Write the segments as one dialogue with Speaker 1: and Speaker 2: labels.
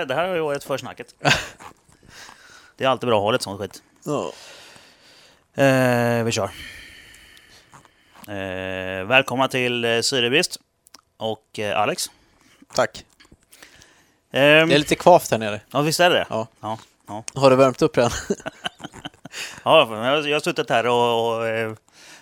Speaker 1: här, det här har ju varit försnacket. Det är alltid bra att ha lite sånt skit.
Speaker 2: Ja.
Speaker 1: Eh, vi kör. Eh, välkomna till eh, Syrebrist och eh, Alex.
Speaker 2: Tack.
Speaker 1: Ehm,
Speaker 2: Det är lite kvavt här nere.
Speaker 1: Ja, visst är det det?
Speaker 2: Ja.
Speaker 1: Ja, ja.
Speaker 2: Har du värmt upp redan?
Speaker 1: ja jag, jag har suttit här och, och eh,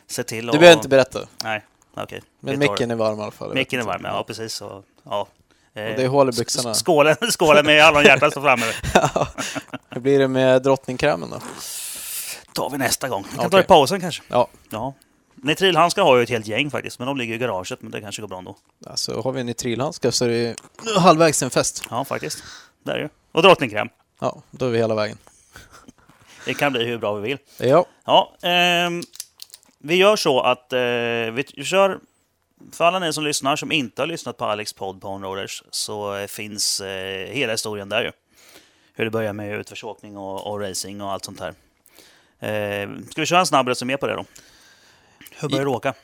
Speaker 1: sett till. Och,
Speaker 2: Du behöver inte berätta.
Speaker 1: Nej, okej.
Speaker 2: Men
Speaker 1: Vi tar
Speaker 2: micken är varm i alla fall.
Speaker 1: Micken är varm, ja precis. Och, ja. Eh,
Speaker 2: Och det är hål i byxorna.
Speaker 1: Skålen, skålen med hallonhjärta står framme.
Speaker 2: Hur blir det med drottningkrämen då?
Speaker 1: tar vi nästa gång. Vi kan ta
Speaker 2: Okej.
Speaker 1: i pausen kanske.
Speaker 2: Ja,
Speaker 1: Ja. Nitrilhandskar har ju ett helt gäng faktiskt, men de ligger i garaget. Men det kanske går bra ändå.
Speaker 2: alltså har vi nitrilhandskar så är det halvvägs till en fest.
Speaker 1: Ja, faktiskt. Det är det ju. Och drottningkräm.
Speaker 2: Ja, då är vi hela vägen.
Speaker 1: Det kan bli hur bra vi vill.
Speaker 2: Ja,
Speaker 1: Ja, ehm, vi gör så att eh, vi kör... För alla ni som lyssnar som inte har lyssnat på Alex podd på Onroaders så eh, finns eh, hela historien där ju. Hur det börjar med utförsåkning och, och racing och allt sånt här. Eh, ska vi köra en snabb resumé på det då? Hur började du åka?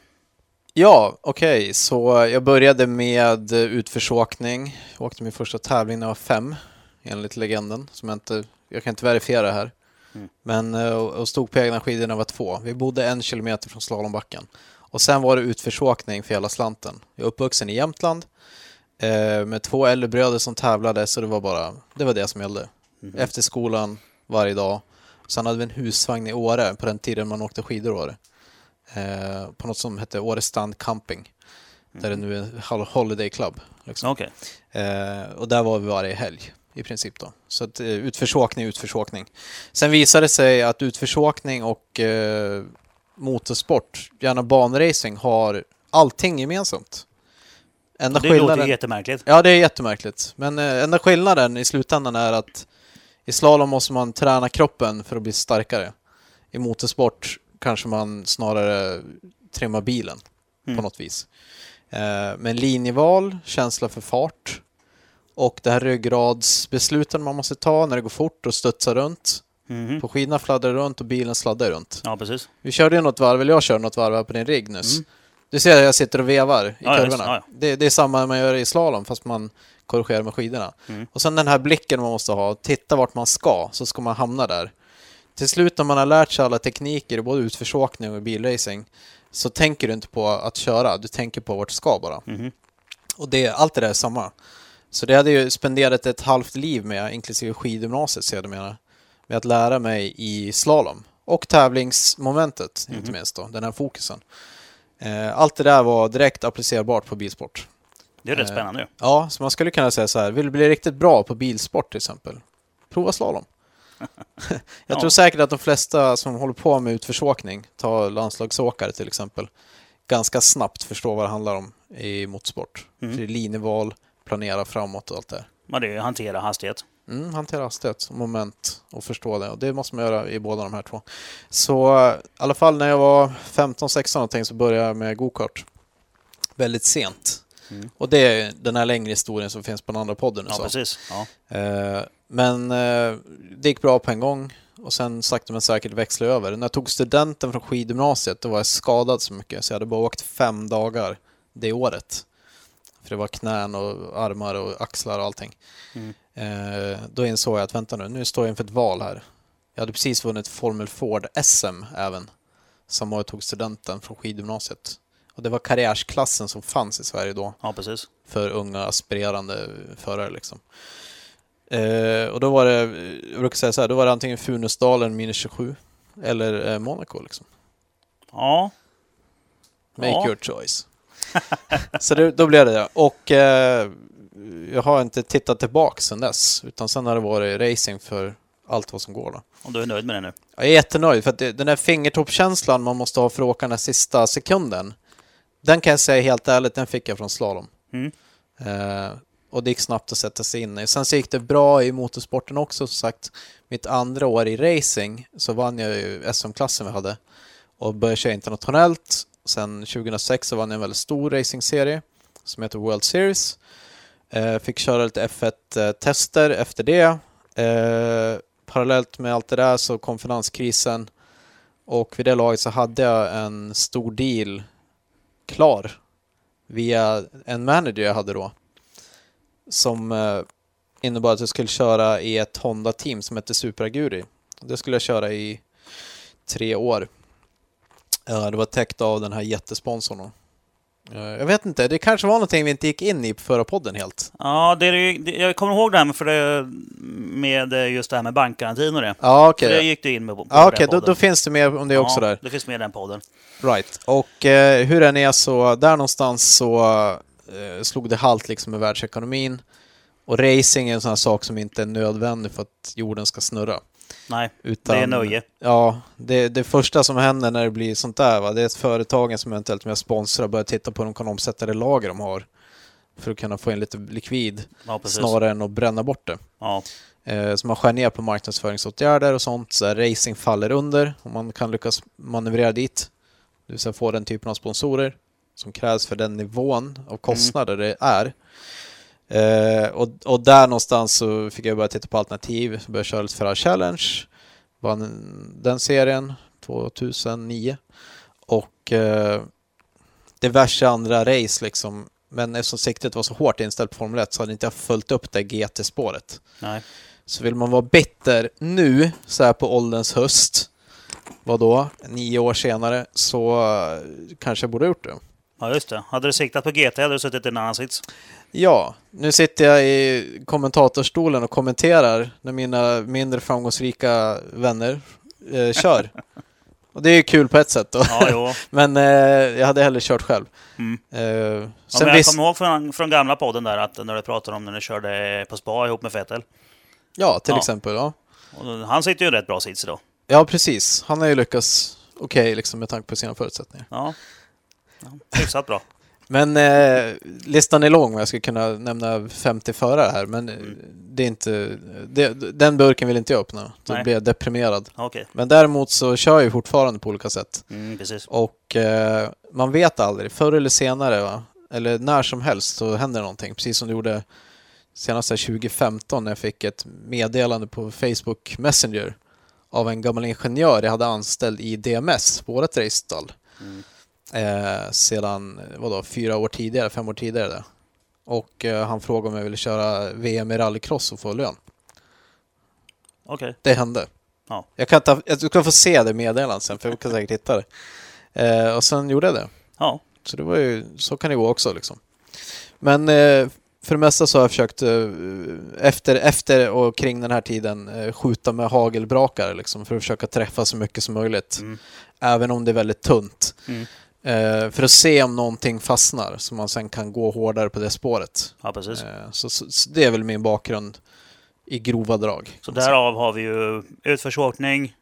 Speaker 2: ja okej. Så jag började med utförsåkning. Jag åkte min första tävling när jag var fem, enligt legenden. Som jag, inte, jag kan inte verifiera här.
Speaker 1: Mm.
Speaker 2: Men eh, och och stod på egna skidor när jag var två. Vi bodde en kilometer från slalombacken. Och sen var det utförsåkning för hela slanten. Jag är uppvuxen i Jämtland eh, med två äldre bröder som tävlade, så det var bara det var det som gällde.
Speaker 1: Mhm.
Speaker 2: Efter skolan varje dag. Sen hade vi en husvagn i Åre på den tiden man åkte skidor i Åre. Eh, på något som hette Åre Stand Camping. Där det nu är Hol- Holiday Club. Liksom.
Speaker 1: Okej.
Speaker 2: Eh, och där var vi varje helg i princip då. Så att, eh, utförsåkning, utförsåkning. Sen visade det sig att utförsåkning och eh, motorsport, gärna banracing, har allting gemensamt. Enda
Speaker 1: Det låter
Speaker 2: skillnaden...
Speaker 1: ju jättemärkligt.
Speaker 2: Ja, det är jättemärkligt. Men eh, enda skillnaden i slutändan är att i slalom måste man träna kroppen för att bli starkare. I motorsport kanske man snarare trimmar bilen
Speaker 1: Mm.
Speaker 2: på något vis. Eh, men linjeval, känsla för fart och det här ryggradsbesluten man måste ta när det går fort och studsar runt.
Speaker 1: Mhm.
Speaker 2: På skidorna fladdrar det runt och bilen sladdar runt.
Speaker 1: Ja, precis.
Speaker 2: Vi körde ju något varv, eller jag körde något varv här på din rigg nyss.
Speaker 1: Mm.
Speaker 2: Du ser att jag sitter och vevar i
Speaker 1: Ja,
Speaker 2: kurvorna.
Speaker 1: Ja, ja.
Speaker 2: Det, det är samma man gör i slalom fast man korrigerar med skidorna.
Speaker 1: Mm.
Speaker 2: Och sen den här blicken man måste ha, titta vart man ska, så ska man hamna där. Till slut när man har lärt sig alla tekniker både utförsåkning och bilracing så tänker du inte på att köra, du tänker på vart du ska bara.
Speaker 1: Mhm.
Speaker 2: Och det, allt det där är samma. Så det hade jag ju spenderat ett halvt liv med, inklusive skidgymnasiet sedermera, med att lära mig i slalom. Och tävlingsmomentet, inte minst då, den här fokusen. Eh, Allt det där var direkt applicerbart på bilsport.
Speaker 1: Det är rätt
Speaker 2: Eh,
Speaker 1: spännande ju.
Speaker 2: Ja, så man skulle kunna säga så här, vill du bli riktigt bra på bilsport till exempel? Prova slalom. Jag
Speaker 1: Ja.
Speaker 2: tror säkert att de flesta som håller på med utförsåkning, ta landslagsåkare till exempel, ganska snabbt förstår vad det handlar om i motorsport.
Speaker 1: Mm.
Speaker 2: För det är linjeval, planera framåt och allt det där.
Speaker 1: Men det är hantera hastighet.
Speaker 2: Mm, hantera hastighet, moment och förstå det. Och det måste man göra i båda de här två. Så eh, i alla fall när jag var 15-16 någonting så började jag med gokart. Väldigt sent.
Speaker 1: Mm.
Speaker 2: Och det är den här längre historien som finns på den andra podden.
Speaker 1: Ja,
Speaker 2: så.
Speaker 1: precis. Ja.
Speaker 2: Eh, Men eh, det gick bra på en gång och sen sakta men säkert växlade jag över. När jag tog studenten från skidgymnasiet då var jag skadad så mycket så jag hade bara åkt fem dagar det året. För det var knän och armar och axlar och allting.
Speaker 1: Mm.
Speaker 2: Eh, Då insåg jag att vänta nu, nu står jag inför ett val här. Jag hade precis vunnit Formel Ford SM även. Samma år jag tog studenten från skidgymnasiet. Och det var karriärsklassen som fanns i Sverige då
Speaker 1: ja, precis.
Speaker 2: för unga aspirerande förare. Liksom. Eh, och då var det, jag brukar säga så här, då var det antingen Funäsdalen minus 27 eller eh, Monaco. Liksom.
Speaker 1: Ja,
Speaker 2: Make
Speaker 1: Ja.
Speaker 2: your choice. Så det, då blev det det. Och eh, jag har inte tittat tillbaka sedan dess, utan sen har det varit racing för allt vad som går. Då.
Speaker 1: och du är nöjd med det nu?
Speaker 2: Jag är jättenöjd, för att det, den där fingertoppskänslan man måste ha för att åka den här sista sekunden, den kan jag säga helt ärligt, den fick jag från slalom.
Speaker 1: Mm.
Speaker 2: Eh, och det gick snabbt att sätta sig in i. Sen så gick det bra i motorsporten också, som sagt. Mitt andra år i racing så vann jag ju SM-klassen vi hade och började köra internationellt. Sen 2006 så vann jag en väldigt stor racingserie som heter World Series. Eh, fick köra lite F1-tester efter det. Eh, parallellt med allt det där så kom finanskrisen och vid det laget så hade jag en stor deal klar via en manager jag hade då som eh, innebar att jag skulle köra i ett Honda-team som hette Super Aguri. Det skulle jag köra i tre år. Ja, det var täckt av den här jättesponsorn. då. Eh, Jag vet inte, det kanske var någonting vi inte gick in i på förra podden helt.
Speaker 1: Ja, det är, ju- jag kommer ihåg det här med, för det, med eh, just det här med bankgarantin och det.
Speaker 2: Ja,
Speaker 1: För
Speaker 2: okej.
Speaker 1: det gick du in med på, på
Speaker 2: Ja, okej, då,
Speaker 1: podden.
Speaker 2: då finns det mer om det också
Speaker 1: ja,
Speaker 2: där.
Speaker 1: det finns med i den podden.
Speaker 2: Right. Och eh, hur den är så, där någonstans så eh, slog det halt liksom med världsekonomin. Och racing är en sån här sak som inte är nödvändig för att jorden ska snurra.
Speaker 1: Nej,
Speaker 2: Utan,
Speaker 1: det är nöje.
Speaker 2: Ja, det, det första som händer när det blir sånt där, va, det är att företagen som eventuellt med sponsrar börjar titta på hur de kan omsätta det lager de har. För att kunna få in lite likvid,
Speaker 1: Ja,
Speaker 2: snarare än att bränna bort det.
Speaker 1: Ja,
Speaker 2: Eh, så man skär ner på marknadsföringsåtgärder och sånt, så här, racing faller under och man kan lyckas manövrera dit. Det vill säga få den typen av sponsorer som krävs för den nivån av kostnader det är. Eh, och, och där någonstans så fick jag börja titta på alternativ, började köra lite Ferrari Challenge, vann den serien 2009 och eh, diverse andra race liksom. Men eftersom siktet var så hårt inställt på Formel 1 så hade inte jag följt upp det GT-spåret.
Speaker 1: nej.
Speaker 2: Så vill man vara bitter nu, så här på ålderns höst, vad då, nio år senare, så eh, kanske jag borde ha gjort det.
Speaker 1: Ja, just det. Hade du siktat på GT hade du suttit i en annan sits.
Speaker 2: Ja, nu sitter jag i kommentatorstolen och kommenterar när mina mindre framgångsrika vänner eh, kör. Och det är ju kul på ett sätt då.
Speaker 1: Ja.
Speaker 2: Men eh, jag hade hellre kört själv.
Speaker 1: Mm.
Speaker 2: Eh,
Speaker 1: Ja, jag
Speaker 2: visst,
Speaker 1: kommer ihåg från, från gamla podden där att när du pratade om när du körde på spa ihop med Fettel.
Speaker 2: ja, till
Speaker 1: Ja.
Speaker 2: exempel. Ja.
Speaker 1: Och han sitter ju i rätt bra sits idag.
Speaker 2: ja, precis. Han har ju lyckats okej liksom, med tanke på sina förutsättningar.
Speaker 1: Ja. ja hyfsat bra.
Speaker 2: Men eh, listan är lång och jag skulle kunna nämna 50 förare här, men
Speaker 1: Mm.
Speaker 2: det är inte... Det, den burken vill inte jag öppna. Då blir jag deprimerad.
Speaker 1: Okej.
Speaker 2: Men däremot så kör jag fortfarande på olika sätt.
Speaker 1: Mm, precis.
Speaker 2: Och eh, man vet aldrig, förr eller senare, va? eller när som helst, så händer någonting. Precis som det gjorde senast här 2015 när jag fick ett meddelande på Facebook Messenger av en gammal ingenjör jag hade anställd i DMS, vårat racestall.
Speaker 1: Mm.
Speaker 2: Eh, sedan, vadå, fyra år tidigare, fem år tidigare. Där. Och eh, han frågade om jag ville köra VM i rallycross och få lön.
Speaker 1: Okej.
Speaker 2: Det hände.
Speaker 1: Ja.
Speaker 2: Jag kan ta, jag ska få se det meddelandet sen, för jag kan säkert hitta det. Eh, och sen gjorde jag det.
Speaker 1: Ja.
Speaker 2: Så det var ju, så kan det gå också liksom. Men eh, för det mesta så har jag försökt eh, efter, efter och kring den här tiden skjuta med hagelbrakare liksom för att försöka träffa så mycket som möjligt.
Speaker 1: Mm.
Speaker 2: Även om det är väldigt tunt.
Speaker 1: Mm.
Speaker 2: Eh, för att se om någonting fastnar så man sen kan gå hårdare på det spåret.
Speaker 1: Ja, precis.
Speaker 2: Eh, så, så, så det är väl min bakgrund i grova drag.
Speaker 1: Så därav har vi ju utförsåkning,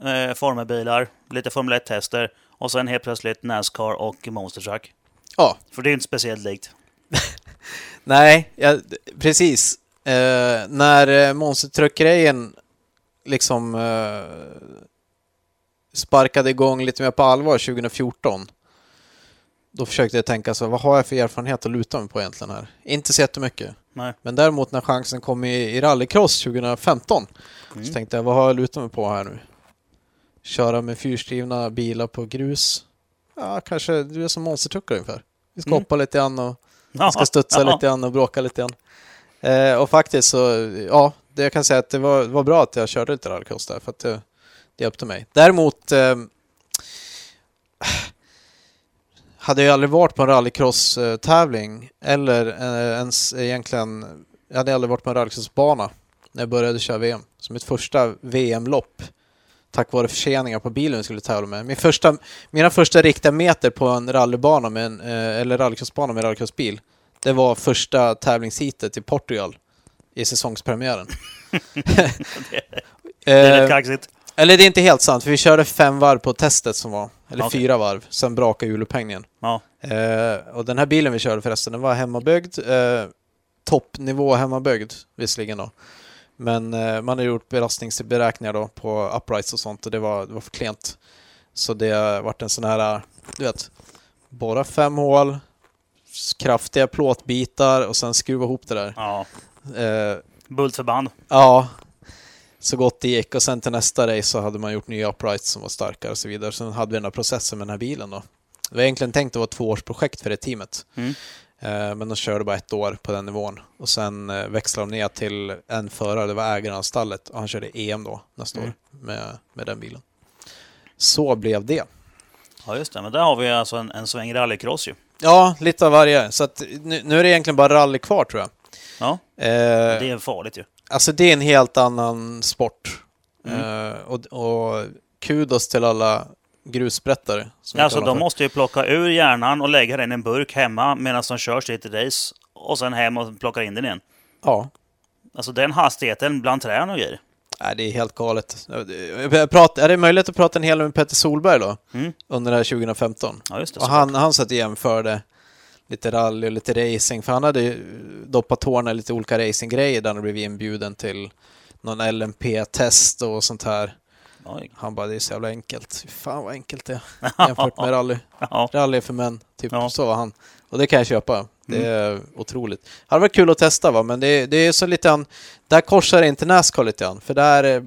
Speaker 1: eh, formelbilar, lite Formel 1-tester och sen helt plötsligt Nascar och Monster Truck.
Speaker 2: Ja,
Speaker 1: För det är inte speciellt likt.
Speaker 2: Nej, ja, precis. Eh, när eh, monstertruck-grejen liksom eh, sparkade igång lite mer på allvar 2014 då försökte jag tänka så, vad har jag för erfarenhet att luta mig på egentligen här? Inte så jättemycket.
Speaker 1: Nej.
Speaker 2: Men däremot när chansen kom i, i rallycross 2015
Speaker 1: Mm.
Speaker 2: så tänkte jag, vad har jag att luta mig på här nu? Köra med fyrstrivna bilar på grus? Ja, kanske du är som monstertruckar ungefär. Vi ska
Speaker 1: Mm.
Speaker 2: hoppa lite grann och jag ska studsa
Speaker 1: ja.
Speaker 2: lite grann och bråka lite grann. Eh, och faktiskt så, ja, det jag kan säga att det var, var bra att jag körde lite rallycross där, för att det, det hjälpte mig. Däremot eh, hade jag aldrig varit på en rallycross-tävling eller eh, ens egentligen, jag hade aldrig varit på en rallycrossbana när jag började köra VM. Så mitt första VM-lopp, tack vare förseningar på bilen vi skulle tävla med. Min första, mina första riktiga meter på en rallybana med en, eh, eller rallycrossbana med rallycrossbil, det var första tävlingsheatet i Portugal i säsongspremiären.
Speaker 1: Det är rätt kaxigt
Speaker 2: eller det är inte helt sant, för vi körde fem varv på testet som var, eller
Speaker 1: Okej.
Speaker 2: fyra varv, sen brakade hjulupphängningen.
Speaker 1: Ja.
Speaker 2: Eh, och den här bilen vi körde förresten, den var hemmabyggd. Eh, toppnivå hemmabyggd visserligen då. Men eh, man har gjort belastningsberäkningar då på uprights och sånt och det var, det var för klent. Så det har varit en sån här, du vet, bara fem hål, kraftiga plåtbitar och sen skruva ihop det där.
Speaker 1: ja.
Speaker 2: Eh,
Speaker 1: Bultförband.
Speaker 2: Ja, så gott det gick. Och sen till nästa race så hade man gjort nya uprights som var starkare och så vidare. Sen hade vi den här processen med den här bilen då. Det var egentligen tänkt att vara ett tvåårsprojekt för det teamet.
Speaker 1: Mm.
Speaker 2: Eh, men de körde bara ett år på den nivån. Och sen eh, växlade de ner till en förare, det var ägaren av stallet. Och han körde EM då nästa
Speaker 1: Mm.
Speaker 2: år med, med den bilen. Så blev det.
Speaker 1: Ja, just det. Men där har vi alltså en, en sväng rallycross ju.
Speaker 2: Ja, lite av varje. Så att nu, nu är det egentligen bara rally kvar tror jag.
Speaker 1: Ja,
Speaker 2: Eh,
Speaker 1: det är farligt ju.
Speaker 2: Alltså det är en helt annan sport.
Speaker 1: Mm.
Speaker 2: Eh, och, och kudos till alla grussprättare.
Speaker 1: Alltså de
Speaker 2: för.
Speaker 1: måste ju plocka ur hjärnan och lägga den i en burk hemma medan de kör sitt race. Och sen hem och plockar in den igen.
Speaker 2: Ja,
Speaker 1: Alltså den hastigheten bland träden och grejer.
Speaker 2: Nej, det är helt galet. Pratar, är det möjligt att prata en hel del med Petter Solberg då?
Speaker 1: Mm.
Speaker 2: Under det här 2015.
Speaker 1: Ja, just det.
Speaker 2: Och han, han satt och jämförde lite rally och lite racing. För han hade ju doppat tårna i lite olika racinggrejer där han blev inbjuden till någon LMP-test och sånt här.
Speaker 1: Oj.
Speaker 2: Han bara, det är så jävla enkelt. Fan vad enkelt det är jämfört med rally. Rally för män. Typ
Speaker 1: Ja.
Speaker 2: så var han. Och det kan jag köpa. Det är otroligt. Det hade varit kul att testa va, men det, det är så lite an, Där korsar det inte Nascar lite grann. För där eh,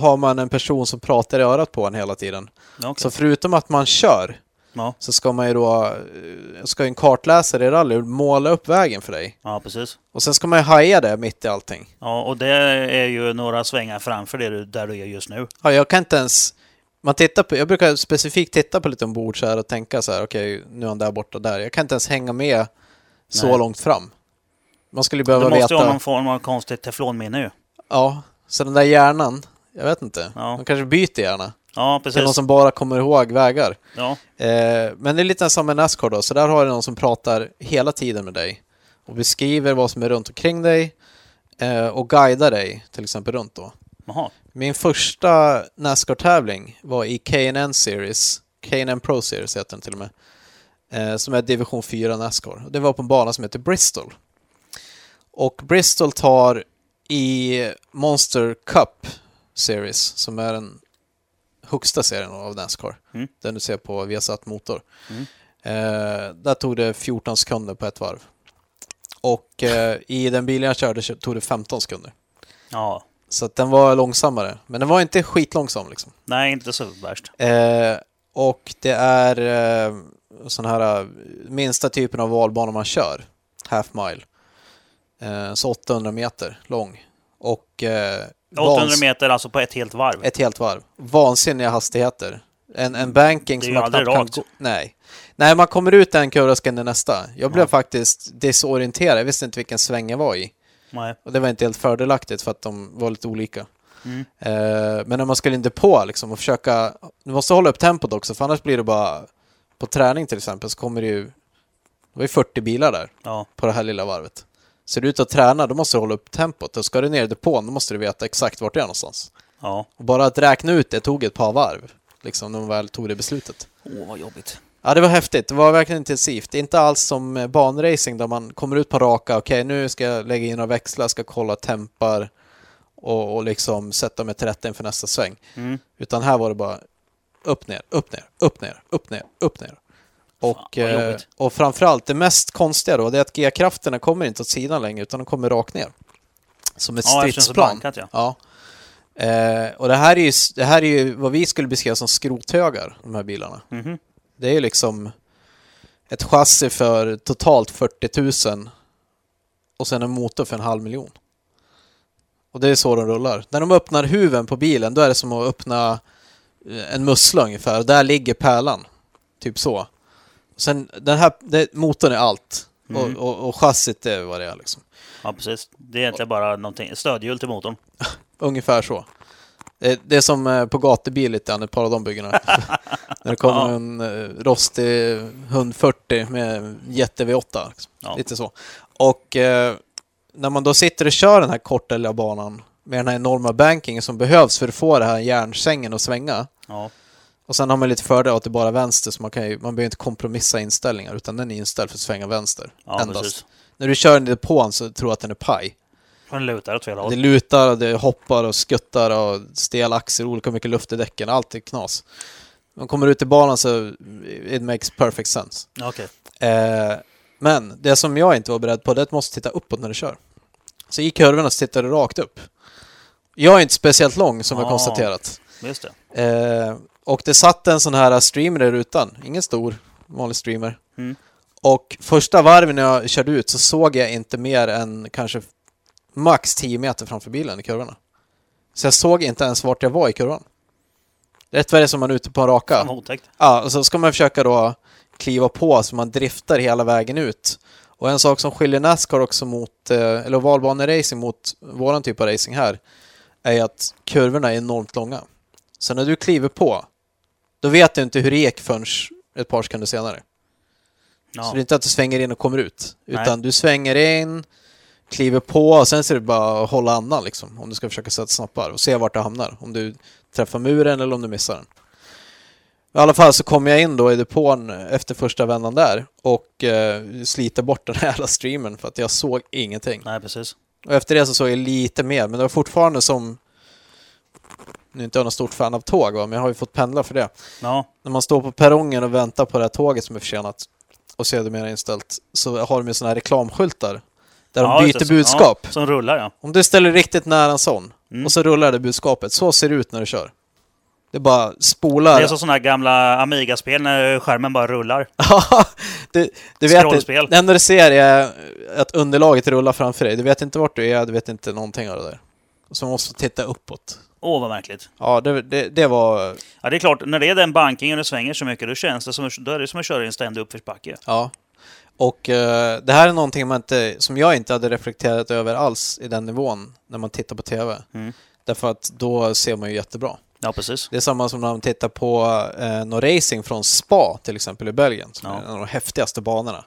Speaker 2: har man en person som pratar i örat på en hela tiden.
Speaker 1: Okej.
Speaker 2: Så förutom att man kör
Speaker 1: ja.
Speaker 2: så ska man ju då, eh, ska en kartläsare i rally måla upp vägen för dig.
Speaker 1: ja, precis.
Speaker 2: Och sen ska man ju haja det mitt i allting.
Speaker 1: Ja, och det är ju några svängar framför det du, där du är just nu.
Speaker 2: Ja, jag kan inte ens... Man tittar på, jag brukar specifikt titta på lite ombord så här och tänka så här, okej, nu är han där borta där. Jag kan inte ens hänga med så
Speaker 1: Nej.
Speaker 2: långt fram. Man skulle
Speaker 1: Du
Speaker 2: behöva
Speaker 1: måste
Speaker 2: veta...
Speaker 1: ha någon form av konstigt teflonminne ju.
Speaker 2: Ja, så den där hjärnan, jag vet inte.
Speaker 1: Ja.
Speaker 2: De kanske byter hjärna.
Speaker 1: Ja,
Speaker 2: Till någon
Speaker 1: precis.
Speaker 2: som bara kommer ihåg vägar.
Speaker 1: Ja,
Speaker 2: Eh, men det är lite som med Nascar då, så där har du någon som pratar hela tiden med dig. Och beskriver vad som är runt omkring dig. Eh, och guidar dig, till exempel runt då.
Speaker 1: jaha.
Speaker 2: Min första Nascar-tävling var i K&N Series. K&N Pro Series heter den till och med. Eh, som är division 4 Nascar. Det var på en bana som heter Bristol. Och Bristol tar i Monster Cup Series, som är den högsta serien av Nascar.
Speaker 1: Mm.
Speaker 2: Den du ser på Viasat Motor.
Speaker 1: Mm.
Speaker 2: Eh, där tog det 14 sekunder på ett varv. Och eh, i den bilen jag körde tog det 15 sekunder.
Speaker 1: Ja.
Speaker 2: Så den var långsammare. Men den var inte skitlångsam liksom.
Speaker 1: Nej, inte så värst.
Speaker 2: Eh, och det är eh, sån här eh, minsta typen av valbana man kör. Half mile. Eh, så 800 meter lång. Och eh,
Speaker 1: 800
Speaker 2: vans-
Speaker 1: meter alltså på ett helt varv.
Speaker 2: ett helt varv. Vansinniga hastigheter. En, en banking som man knappt kan gå... Nej. Nej, man kommer ut en kurva ska in i nästa. Jag blev
Speaker 1: Ja.
Speaker 2: faktiskt desorienterad. Jag visste inte vilken sväng jag var i.
Speaker 1: Nej.
Speaker 2: Och det var inte helt fördelaktigt för att de var lite olika.
Speaker 1: Mm.
Speaker 2: Eh, men när man skulle in på liksom och försöka... Du måste hålla upp tempot också för annars blir det bara... På träning till exempel så kommer det ju... Det var ju 40 bilar där
Speaker 1: Ja.
Speaker 2: på det här lilla varvet. Så du är ute och tränar, då måste du hålla upp tempot. Och ska du ner i depån, då måste du veta exakt vart det är någonstans.
Speaker 1: Ja.
Speaker 2: Och bara att räkna ut det tog ett par varv. Liksom när man väl tog det beslutet.
Speaker 1: Åh, vad jobbigt.
Speaker 2: Ja, det var häftigt. Det var verkligen intensivt. Det är inte alls som eh, banracing där man kommer ut på raka. Okej, nu ska jag lägga in några växlar, ska kolla tempar och, och liksom sätta mig till rätta inför nästa sväng.
Speaker 1: Mm.
Speaker 2: Utan här var det bara upp, ner, upp, ner, upp, ner, upp, ner, upp, ner. Och,
Speaker 1: Fan,
Speaker 2: eh, och framförallt, det mest konstiga då, det är att G-krafterna kommer inte åt sidan längre, utan de kommer rakt ner. Som ett
Speaker 1: Ja,
Speaker 2: stridsplan.
Speaker 1: bankat, ja.
Speaker 2: Ja. Eh, och det här, är ju, det här är ju vad vi skulle beskriva som skrothögar, de här bilarna.
Speaker 1: Mhm.
Speaker 2: Det är ju liksom ett chassi för totalt 40 000 och sen en motor för en halv miljon. Och det är så de rullar. När de öppnar huven på bilen, då är det som att öppna eh, en mussla ungefär. Och där ligger pärlan. Typ så. Sen, den här, det, motorn är allt.
Speaker 1: Mm.
Speaker 2: Och, och, och chassit är vad det är liksom.
Speaker 1: Ja, precis. Det är egentligen bara någonting, stödhjul till motorn.
Speaker 2: Ungefär så. Det, är som eh, på gatubil lite grann, ett par av de byggena. När det kommer
Speaker 1: Ja.
Speaker 2: en eh, rostig hund 40 med jätte V8. Liksom.
Speaker 1: Ja.
Speaker 2: Lite så. Och eh, när man då sitter och kör den här korta lilla banan med den här enorma bankingen som behövs för att få det här järnsängen att svänga.
Speaker 1: Ja.
Speaker 2: Och sen har man lite fördel att det bara är vänster så man, kan ju, man behöver inte kompromissa inställningar utan den är inställd för att svänga vänster.
Speaker 1: Ja,
Speaker 2: endast.
Speaker 1: precis.
Speaker 2: När du kör den i depån så tror du att den är paj.
Speaker 1: Den lutar åt fel
Speaker 2: Det
Speaker 1: håll.
Speaker 2: lutar, och det hoppar och skuttar och stel axel, olika mycket luft i däcken, allt är knas. Man kommer ut i banan så it makes perfect sense.
Speaker 1: Okej.
Speaker 2: Eh, men det som jag inte var beredd på det är att du måste titta uppåt när du kör. Så i kurvorna så tittar du rakt upp. Jag är inte speciellt lång som jag
Speaker 1: Ah.
Speaker 2: konstaterat.
Speaker 1: Just det.
Speaker 2: Eh, och det satt en sån här streamer i rutan, ingen stor, vanlig streamer.
Speaker 1: Mm.
Speaker 2: Och första varven när jag körde ut så såg jag inte mer än kanske max 10 meter framför bilen i kurvorna. Så jag såg inte ens vart jag var i kurvan. Rätt vad det är som man är ute på en raka.
Speaker 1: Otäckt.
Speaker 2: Ja, och så ska man försöka då kliva på så man driftar hela vägen ut. Och en sak som skiljer Nascar också mot, eh, eller ovalbaneracing mot våran typ av racing här, är att kurvorna är enormt långa. Så när du kliver på, då vet du inte hur det gick förrän ett par sekunder senare.
Speaker 1: Ja.
Speaker 2: Så det är inte att du svänger in och kommer ut,
Speaker 1: Nej.
Speaker 2: utan du svänger in, kliver på och sen så är det bara att hålla andan liksom, om du ska försöka sätta snappar och se vart du hamnar. Om du träffar muren eller om du missar den. I alla fall så kom jag in då i depån efter första vändan där och eh, sliter bort den här jävla streamen för att jag såg ingenting.
Speaker 1: Nej, precis.
Speaker 2: Och efter det så såg jag lite mer, men det var fortfarande som... Nu är inte jag någon stort fan av tåg, va, men jag har ju fått pendla för det.
Speaker 1: Ja,
Speaker 2: När man står på perrongen och väntar på det här tåget som är försenat och sedermera inställt så har de ju såna här reklamskyltar där
Speaker 1: ja,
Speaker 2: de byter
Speaker 1: det.
Speaker 2: budskap.
Speaker 1: Ja, som rullar ja.
Speaker 2: Om du ställer riktigt nära en sån
Speaker 1: Mm.
Speaker 2: och så rullar det budskapet, så ser det ut när du kör. Det bara spolar.
Speaker 1: Det är som sådana här gamla Amiga-spel när skärmen bara rullar.
Speaker 2: Du, du vet. Det enda du ser är att underlaget rullar framför dig. Du vet inte vart du är, du vet inte någonting av det där. Så man måste titta uppåt.
Speaker 1: Åh, vad märkligt.
Speaker 2: Ja, det, det, det var...
Speaker 1: Ja, det är klart, när det är den bankingen och det svänger så mycket, då känns det som, då är det som att köra i en ständig uppförsbacke.
Speaker 2: Ja. Och eh, det här är någonting man inte, som jag inte hade reflekterat över alls i den nivån när man tittar på TV.
Speaker 1: Mm.
Speaker 2: Därför att då ser man ju jättebra.
Speaker 1: Ja, precis.
Speaker 2: Det är samma som när man tittar på eh, någon racing från Spa till exempel i Belgien, som
Speaker 1: Ja.
Speaker 2: är en av de häftigaste banorna.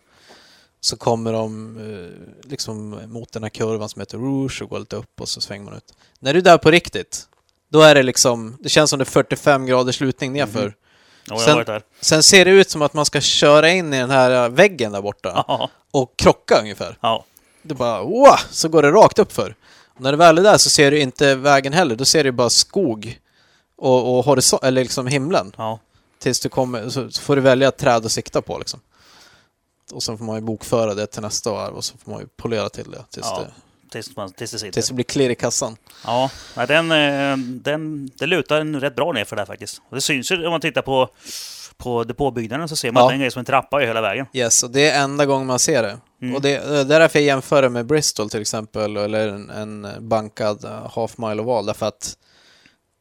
Speaker 2: Så kommer de eh, liksom mot den här kurvan som heter Rouge och går lite upp och så svänger man ut. När du är där på riktigt, då är det liksom, det känns som det är 45 graders lutning nerför.
Speaker 1: Ja, jag
Speaker 2: Sen-. Sen ser det ut som att man ska köra in i den här eh, väggen där borta
Speaker 1: Ja,
Speaker 2: och krocka ungefär.
Speaker 1: ja.
Speaker 2: Det bara wow, så går det rakt upp för. Och när du väl är där så ser du inte vägen heller, då ser du bara skog och, och horisont, eller liksom himlen. Tills du kommer, så får du välja ett träd att sikta på liksom. Och sen får man ju bokföra det till nästa varv och så får man ju polera till det tills, det,
Speaker 1: Tills, man, tills det sitter.
Speaker 2: tills det blir klirr i kassan.
Speaker 1: Ja, den, eh, den, det lutar en rätt bra ner för där faktiskt. Och det syns ju om man tittar på, på depåbyggnaden så ser man
Speaker 2: Ja.
Speaker 1: att den är som en trappa i hela vägen.
Speaker 2: Yes, och det är enda gången man ser det.
Speaker 1: Mm.
Speaker 2: Och det, det är därför jag jämför det med Bristol till exempel, eller en, en bankad eh, half mile oval, därför att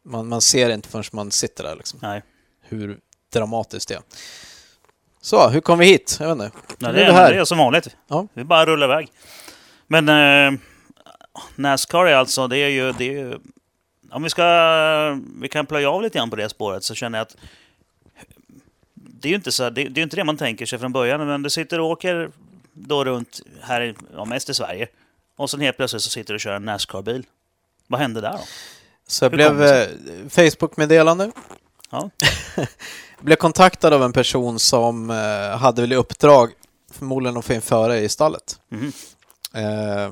Speaker 2: man, man ser inte förrän man sitter där liksom.
Speaker 1: Nej,
Speaker 2: hur dramatiskt det är. Så, hur kom vi hit? Jag vet inte.
Speaker 1: nej det,
Speaker 2: är
Speaker 1: är,
Speaker 2: här.
Speaker 1: det är som vanligt.
Speaker 2: Ja.
Speaker 1: Vi bara rullar iväg. Men eh, Nascar är alltså, det är ju... Det är ju om vi ska... Vi kan plöja av lite grann på det spåret så känner jag att... Det är ju inte, så, det, det är inte det man tänker sig från början, men du sitter och åker då runt här, ja, mest i Sverige. Och sen helt plötsligt så sitter du och kör en Nascar-bil. Vad hände där då?
Speaker 2: Så jag
Speaker 1: Hur
Speaker 2: blev eh, Facebook-meddelande.
Speaker 1: Ja,
Speaker 2: blev kontaktad av en person som eh, hade väl i uppdrag förmodligen att få in före i stallet.
Speaker 1: mhm.
Speaker 2: Eh,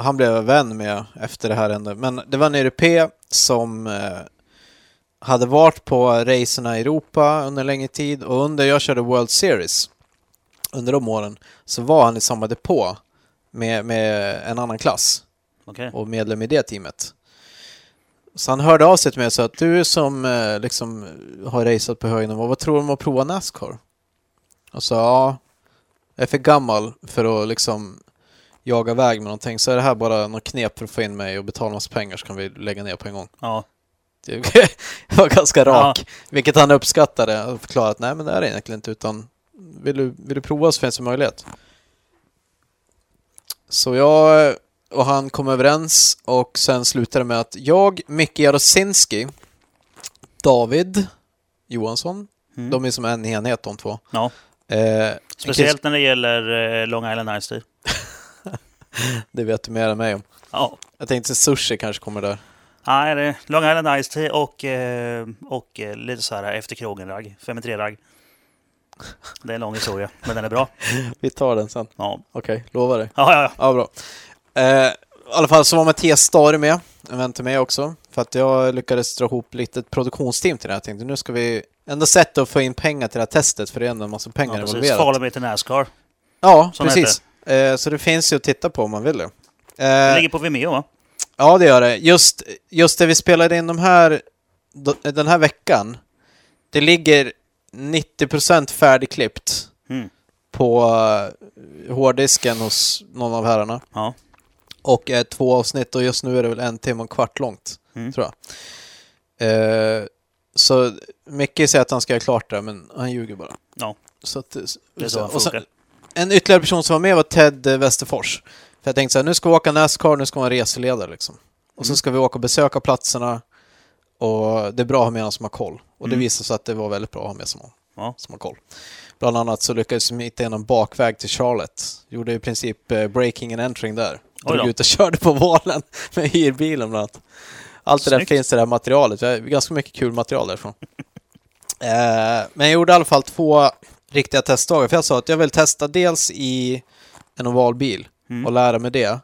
Speaker 2: och han blev jag vän med efter det här ändå. Men det var en europé som eh, hade varit på racerna i Europa under en längre tid och under jag körde World Series under de åren så var han i samma depå med, med en annan klass
Speaker 1: okej.
Speaker 2: och medlem i det teamet. Så han hörde av sig till mig och sa att du som eh, liksom har raceat på hög nivå, vad tror du om att prova Nascar? Och sa ja, jag är för gammal för att liksom jaga iväg med någonting, så är det här bara något knep för att få in mig och betala massa pengar så kan vi lägga ner på en gång.
Speaker 1: Ja,
Speaker 2: Det var ganska rak, vilket han uppskattade och förklarade att nej men det är det egentligen inte utan vill du, vill du prova så finns det möjlighet. Så jag och han kom överens och sen slutade med att jag, Micke Jarosinski, David Johansson,
Speaker 1: Mm.
Speaker 2: de är som en enhet de två.
Speaker 1: ja.
Speaker 2: Eh,
Speaker 1: Speciellt när det gäller eh, Long Island Ice Tea.
Speaker 2: Det vet du mer än mig om.
Speaker 1: Ja.
Speaker 2: Jag tänkte sushi kanske kommer där.
Speaker 1: Nej, det är Long Island Ice Tea och, eh, och eh, lite så här efter krogen-ragg. 5 i 3-ragg. Det är en lång historia, men den är bra.
Speaker 2: Vi tar den sen.
Speaker 1: Ja,
Speaker 2: Okej, lovar dig.
Speaker 1: ja, ja. ja.
Speaker 2: Ja, bra. Eh, I alla fall så var Mattias Stare med, en vän till mig också. För att jag lyckades dra ihop lite ett produktionsteam till det här. Jag tänkte nu ska vi ändå sätta att få in pengar till det här testet för det är ändå en massa pengar
Speaker 1: ja precis.
Speaker 2: involverat.
Speaker 1: Follow me till Nascar.
Speaker 2: Ja,
Speaker 1: Som
Speaker 2: precis. Eh, så det finns ju att titta på om man vill det.
Speaker 1: Det
Speaker 2: Eh,
Speaker 1: ligger på Vimeo va?
Speaker 2: ja, det gör det. Just, just det vi spelade in de här, den här veckan, det ligger 90% färdigklippt.
Speaker 1: Mm.
Speaker 2: på eh, hårddisken hos någon av herrarna.
Speaker 1: Ja.
Speaker 2: Och är två avsnitt och just nu är det väl en timme och en kvart långt,
Speaker 1: Mm.
Speaker 2: tror jag. Eh, så Micke säger att han ska göra klart det, men han ljuger bara.
Speaker 1: Ja.
Speaker 2: Så att,
Speaker 1: Det är så han
Speaker 2: och sen,
Speaker 1: funkar.
Speaker 2: En ytterligare person som var med var Ted Westerfors. För jag tänkte så här, nu ska vi åka Nascar, nu ska vi en reseledare liksom. Och så
Speaker 1: Mm.
Speaker 2: ska vi åka och besöka platserna. Och det är bra att ha med någon som har koll. Och det
Speaker 1: Mm.
Speaker 2: visade sig att det var väldigt bra att ha med som,
Speaker 1: Ja.
Speaker 2: som har koll. Bland annat så lyckades vi hitta en bakväg till Charlotte. Gjorde i princip eh, breaking and entering där. Drog ut och körde på valen med hyrbilen bland annat. Allt det där
Speaker 1: Snyggt.
Speaker 2: finns i det här materialet. Vi har ganska mycket kul material därifrån. Eh, men jag gjorde i alla fall två riktiga testdagar. För jag sa att jag vill testa dels i en ovalbil
Speaker 1: Mm.
Speaker 2: och lära mig det.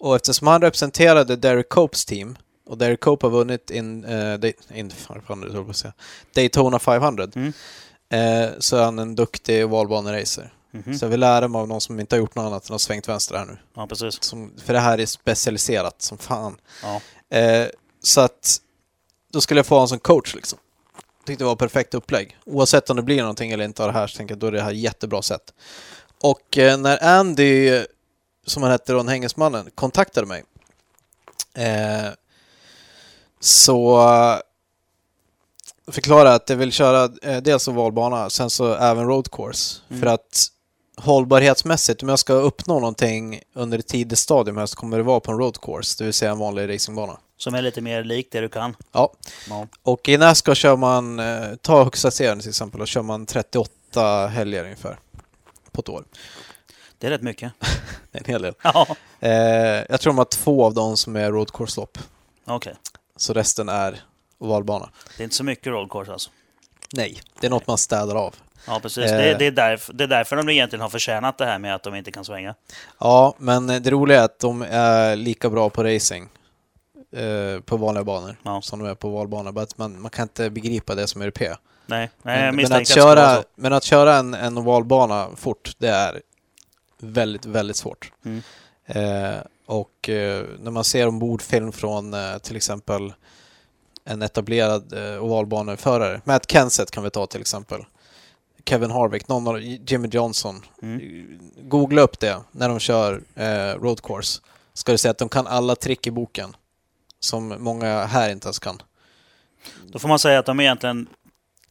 Speaker 2: Och eftersom han representerade Derek Copes team och Derek Cope har vunnit in, Day- in 500, höll jag att säga. Daytona 500
Speaker 1: Mm.
Speaker 2: eh, så är han en duktig ovalbaneracer.
Speaker 1: Mhm.
Speaker 2: Så jag vill lära mig av någon som inte har gjort något annat än har svängt vänster här nu.
Speaker 1: Ja, precis.
Speaker 2: Som, för det här är specialiserat som fan.
Speaker 1: Ja.
Speaker 2: Eh, så att då skulle jag få honom som coach liksom. Tyckte det var perfekt upplägg. Oavsett om det blir någonting eller inte av det här så tänker jag då är det här jättebra sätt. Och eh, när Andy, som han hette då, den engelsmannen, kontaktade mig eh, så eh, förklarade att jag vill köra eh, dels ovalbana, sen så även road course.
Speaker 1: Mm.
Speaker 2: För att hållbarhetsmässigt, om jag ska uppnå någonting under ett tidigt stadium här så kommer det vara på en road course, det vill säga en vanlig racingbana.
Speaker 1: Som är lite mer lik det du kan.
Speaker 2: Ja,
Speaker 1: Ja.
Speaker 2: och i Nascar kör man, eh, ta högsta serien till exempel, och kör man 38 helger ungefär på ett år.
Speaker 1: Det är rätt mycket.
Speaker 2: Det är en hel del.
Speaker 1: Ja,
Speaker 2: Eh, jag tror de har två av dem som är road course-lopp,
Speaker 1: okej.
Speaker 2: så resten är ovalbana.
Speaker 1: Det är inte så mycket road course alltså.
Speaker 2: Nej, det är något man städar av.
Speaker 1: Ja, precis.
Speaker 2: Eh.
Speaker 1: Det, det, är därför, det är därför de egentligen har förtjänat det här med att de inte kan svänga.
Speaker 2: Ja, men eh, det roliga är att de är lika bra på racing eh, på vanliga banor
Speaker 1: Ja.
Speaker 2: som de är på valbanor. Att man, man kan inte begripa det som europé.
Speaker 1: Nej, nej
Speaker 2: Men, men, att
Speaker 1: att
Speaker 2: köra,
Speaker 1: så.
Speaker 2: men att köra en, en ovalbana fort, det är väldigt, väldigt svårt.
Speaker 1: Mm.
Speaker 2: Eh, och eh, när man ser ombordfilm från eh, till exempel en etablerad eh, ovalbaneförare, Matt Kenseth kan vi ta till exempel, Kevin Harvick, någon av Jimmy Johnson.
Speaker 1: Mm.
Speaker 2: Googla upp det när de kör eh, road course. Ska du se att de kan alla trick i boken. Som många här inte ens kan.
Speaker 1: Då får man säga att de är egentligen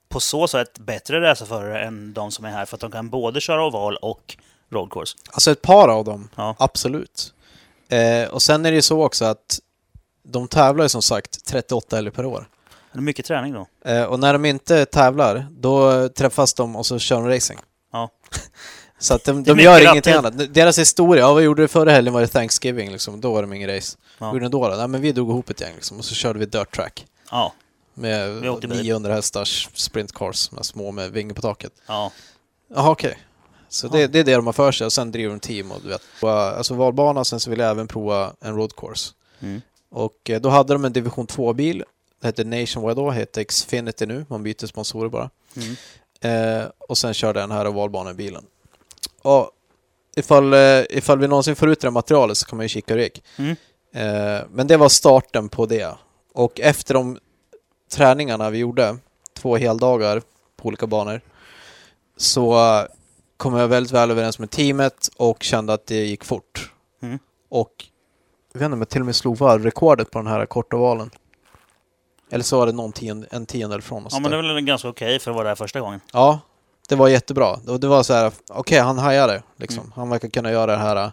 Speaker 1: på så sätt bättre racerförare än de som är här. För att de kan både köra oval och road course.
Speaker 2: Alltså ett par av dem,
Speaker 1: Ja.
Speaker 2: absolut. Eh, och sen är det ju så också att de tävlar ju som sagt 38 helger per år.
Speaker 1: Det är mycket träning då.
Speaker 2: Eh, och när de inte tävlar, då träffas de och så kör de racing.
Speaker 1: Ja.
Speaker 2: Så att de, de gör ingenting annat. Deras historia, ja, vad gjorde du förra helgen var det Thanksgiving liksom, då var de ingen race.
Speaker 1: Ja.
Speaker 2: Vad gjorde ni då? då? Nej, men vi drog ihop ett gäng liksom, och så körde vi dirt track.
Speaker 1: Ja,
Speaker 2: Med
Speaker 1: Vi åkte bil.
Speaker 2: 900 hästars sprintcars, med små med vinge på taket.
Speaker 1: ja.
Speaker 2: Jaha, okej. Så det, det är det de har för sig och sen driver de team och du vet. Alltså valbana, sen så vill jag även prova en road course.
Speaker 1: Mm.
Speaker 2: Och eh, då hade de en division 2-bil. Det hette Nationwide då, hette Xfinity nu. Man byter sponsorer bara.
Speaker 1: Mm.
Speaker 2: Eh, och sen körde den här valbanebilen. Och ifall, eh, ifall vi någonsin får ut det här materialet så kan man ju kika hur det gick.
Speaker 1: Mm.
Speaker 2: Eh, men det var starten på det. Och efter de träningarna vi gjorde, två heldagar på olika banor, så kom jag väldigt väl överens med teamet och kände att det gick fort.
Speaker 1: Mm.
Speaker 2: Och jag vet inte om jag till och med slog varvrekordet på den här korta valen. Eller så var det någon tionde, en tiondel från oss.
Speaker 1: ja, men det är väl ganska okej för att vara där första gången.
Speaker 2: Ja, det var jättebra. Och det var så här, okej, han hajade liksom.
Speaker 1: Mm.
Speaker 2: Han verkar kunna göra den här uh,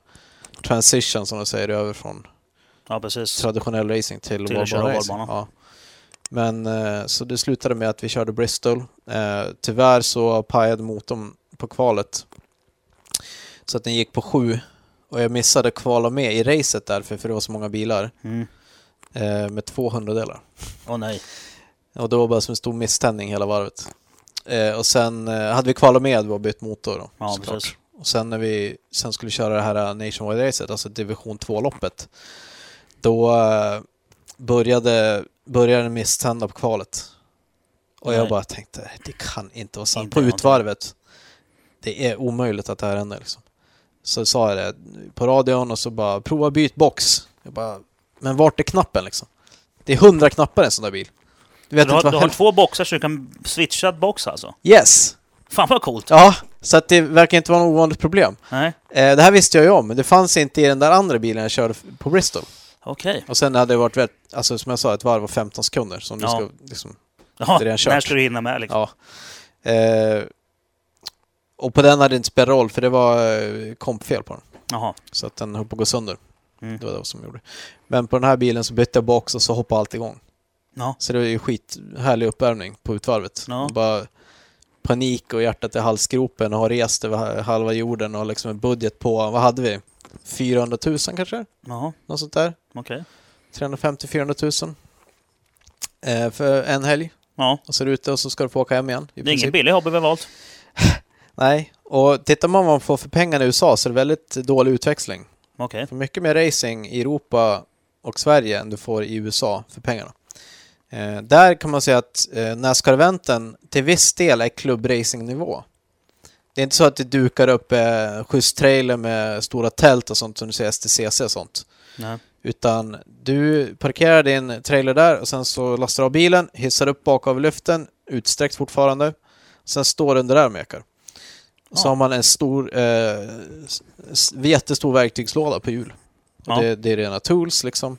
Speaker 2: transition som de säger över från
Speaker 1: Ja,
Speaker 2: traditionell racing till,
Speaker 1: Till ovalbana.
Speaker 2: Ja. Men eh, så det slutade med att vi körde Bristol. Eh, tyvärr så pajade motorn på kvalet. Så att den gick på sju. Och jag missade kvala med i racet därför, för det var så många bilar.
Speaker 1: Mm.
Speaker 2: Med 200 delar.
Speaker 1: Åh nej.
Speaker 2: Och det var bara som en stor misständning hela varvet. Eh, och sen eh, hade vi kvalat med och bytt motor då,
Speaker 1: Ja,
Speaker 2: såklart. Och sen när vi sen skulle köra det här eh, Nationwide-racet, alltså division 2-loppet, då eh, började, började den misstända på kvalet. Och jag
Speaker 1: Nej.
Speaker 2: bara tänkte, det kan inte vara sant. På utvarvet, det är omöjligt att det här händer liksom. Så sa jag det på radion och så bara, prova byt box. Jag bara, men vart är knappen liksom? Det är hundra knappar i en sån där bil. Du vet
Speaker 1: Du har, du har två boxar så du kan switcha box alltså?
Speaker 2: Yes!
Speaker 1: Fan vad coolt.
Speaker 2: Ja, så att det verkar inte vara något ovanligt problem.
Speaker 1: Nej,
Speaker 2: Eh, det här visste jag ju om, men det fanns inte i den där andra bilen jag körde på Bristol.
Speaker 1: okej.
Speaker 2: Och sen hade det varit, rätt, alltså som jag sa, ett varv av 15 sekunder som du
Speaker 1: Ja.
Speaker 2: ska liksom,
Speaker 1: Ja,
Speaker 2: redan kört.
Speaker 1: när ska du hinna med liksom?
Speaker 2: ja. Eh, och på den hade det inte spelat roll, för det var eh, kompfel på den.
Speaker 1: Jaha.
Speaker 2: Så att den höll på att gå sönder.
Speaker 1: Mm.
Speaker 2: Det var det som gjorde. Men på den här bilen så bytte jag box och så hoppade allt igång.
Speaker 1: Ja.
Speaker 2: Så det var ju skithärlig uppvärmning på utvarvet.
Speaker 1: Ja.
Speaker 2: Bara panik och hjärtat i halsgropen och har rest över halva jorden och liksom en budget på, vad hade vi? 400 000 kanske?
Speaker 1: Jaha,
Speaker 2: Något sånt där.
Speaker 1: okej.
Speaker 2: 350-400 000. Eh, för en helg.
Speaker 1: Ja,
Speaker 2: Och så är du ute och så ska du få åka hem igen.
Speaker 1: det är ingen billig hobby vi har valt.
Speaker 2: Nej, och tittar man vad man får för pengarna i USA så är det väldigt dålig utväxling.
Speaker 1: Okej.
Speaker 2: För mycket mer racing i Europa och Sverige än du får i USA för pengarna. Eh, där kan man säga att eh, Nascar-eventen till viss del är klubbracingnivå. Det är inte så att det dukar upp eh, schysst trailer med stora tält och sånt som du ser STCC och sånt.
Speaker 1: Nej.
Speaker 2: Utan du parkerar din trailer där och sen så lastar du av bilen, hissar upp bakavlyften, utsträckt fortfarande. Sen står den där och mekar. Och så
Speaker 1: Ja.
Speaker 2: har man en stor, eh, jättestor verktygslåda på hjul.
Speaker 1: Ja.
Speaker 2: det, det är rena tools liksom.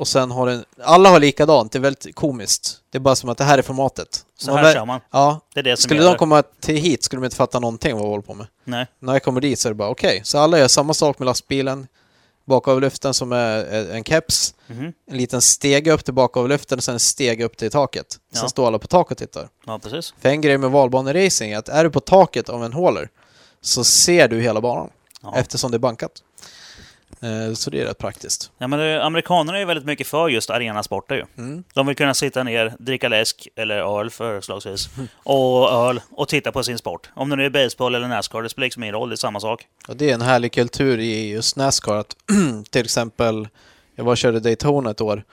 Speaker 2: Och sen har den, alla har likadant, det är väldigt komiskt. Det är bara som att det här är formatet.
Speaker 1: Så
Speaker 2: Man
Speaker 1: här kör man.
Speaker 2: Ja,
Speaker 1: Det är det som
Speaker 2: skulle
Speaker 1: gäller.
Speaker 2: de komma till hit skulle de inte fatta någonting vad vi håller på med.
Speaker 1: Nej.
Speaker 2: När jag kommer dit så är det bara okej, så alla gör samma sak med lastbilen. Bakavlyften som är en keps,
Speaker 1: Mhm.
Speaker 2: en liten stege upp till bakavlyften och sen en stege upp till taket. Sen
Speaker 1: Ja.
Speaker 2: står alla på taket och tittar.
Speaker 1: Ja, precis.
Speaker 2: För en grej med valbaneracing är att är du på taket av en håller så ser du hela banan
Speaker 1: Ja.
Speaker 2: eftersom det är bankat. Eh, Så det är rätt praktiskt.
Speaker 1: Ja, men det, amerikanerna är ju väldigt mycket för just arenasporter ju.
Speaker 2: Mm.
Speaker 1: De vill kunna sitta ner, dricka läsk eller öl förslagsvis, och öl och titta på sin sport. Om det nu är baseball eller Nascar, det spelar liksom ingen roll, det är samma sak.
Speaker 2: Och det är en härlig kultur i just Nascar att till exempel, jag var och körde Daytona ett år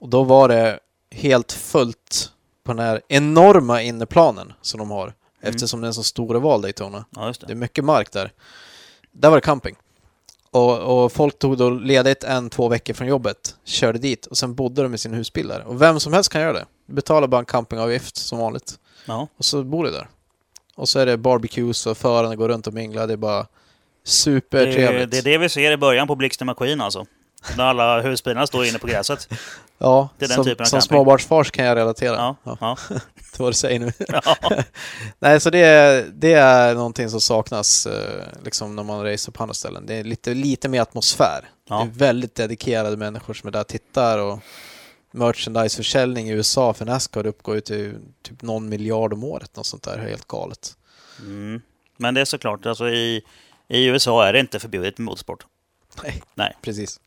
Speaker 2: och då var det helt fullt på den här enorma inneplanen som de har eftersom det är en så stor oval Daytona.
Speaker 1: Ja, just
Speaker 2: Det
Speaker 1: det.
Speaker 2: är mycket mark där. Där var det camping. Och, och folk tog då ledigt en, två veckor från jobbet, körde dit och sen bodde de i sin husbil där. Och vem som helst kan göra det. Du betalar bara en campingavgift som vanligt.
Speaker 1: Ja.
Speaker 2: Och så bor du där. Och så är det barbecues och förarna går runt och minglar. Det är bara
Speaker 1: Det,
Speaker 2: supertrevligt.
Speaker 1: det är det vi ser i början på Blixten McQueen alltså. När alla husbilarna står inne på gräset.
Speaker 2: ja,
Speaker 1: det är den
Speaker 2: som,
Speaker 1: typen av
Speaker 2: som småbarnsfars kan jag relatera.
Speaker 1: Ja,
Speaker 2: Ja,
Speaker 1: ja.
Speaker 2: till vad du säger nu.
Speaker 1: ja.
Speaker 2: Nej, så det är, det är någonting som saknas eh, liksom när man racer på andra ställen. Det är lite, lite mer atmosfär.
Speaker 1: Ja.
Speaker 2: Det är väldigt dedikerade människor som är där och tittar och merchandiseförsäljning i USA för Nascar uppgår ju till typ någon miljard om året. Något sånt där helt galet.
Speaker 1: Mm. Men det är såklart, alltså i, i USA är det inte förbjudet med motorsport.
Speaker 2: Nej.
Speaker 1: Nej.
Speaker 2: Precis.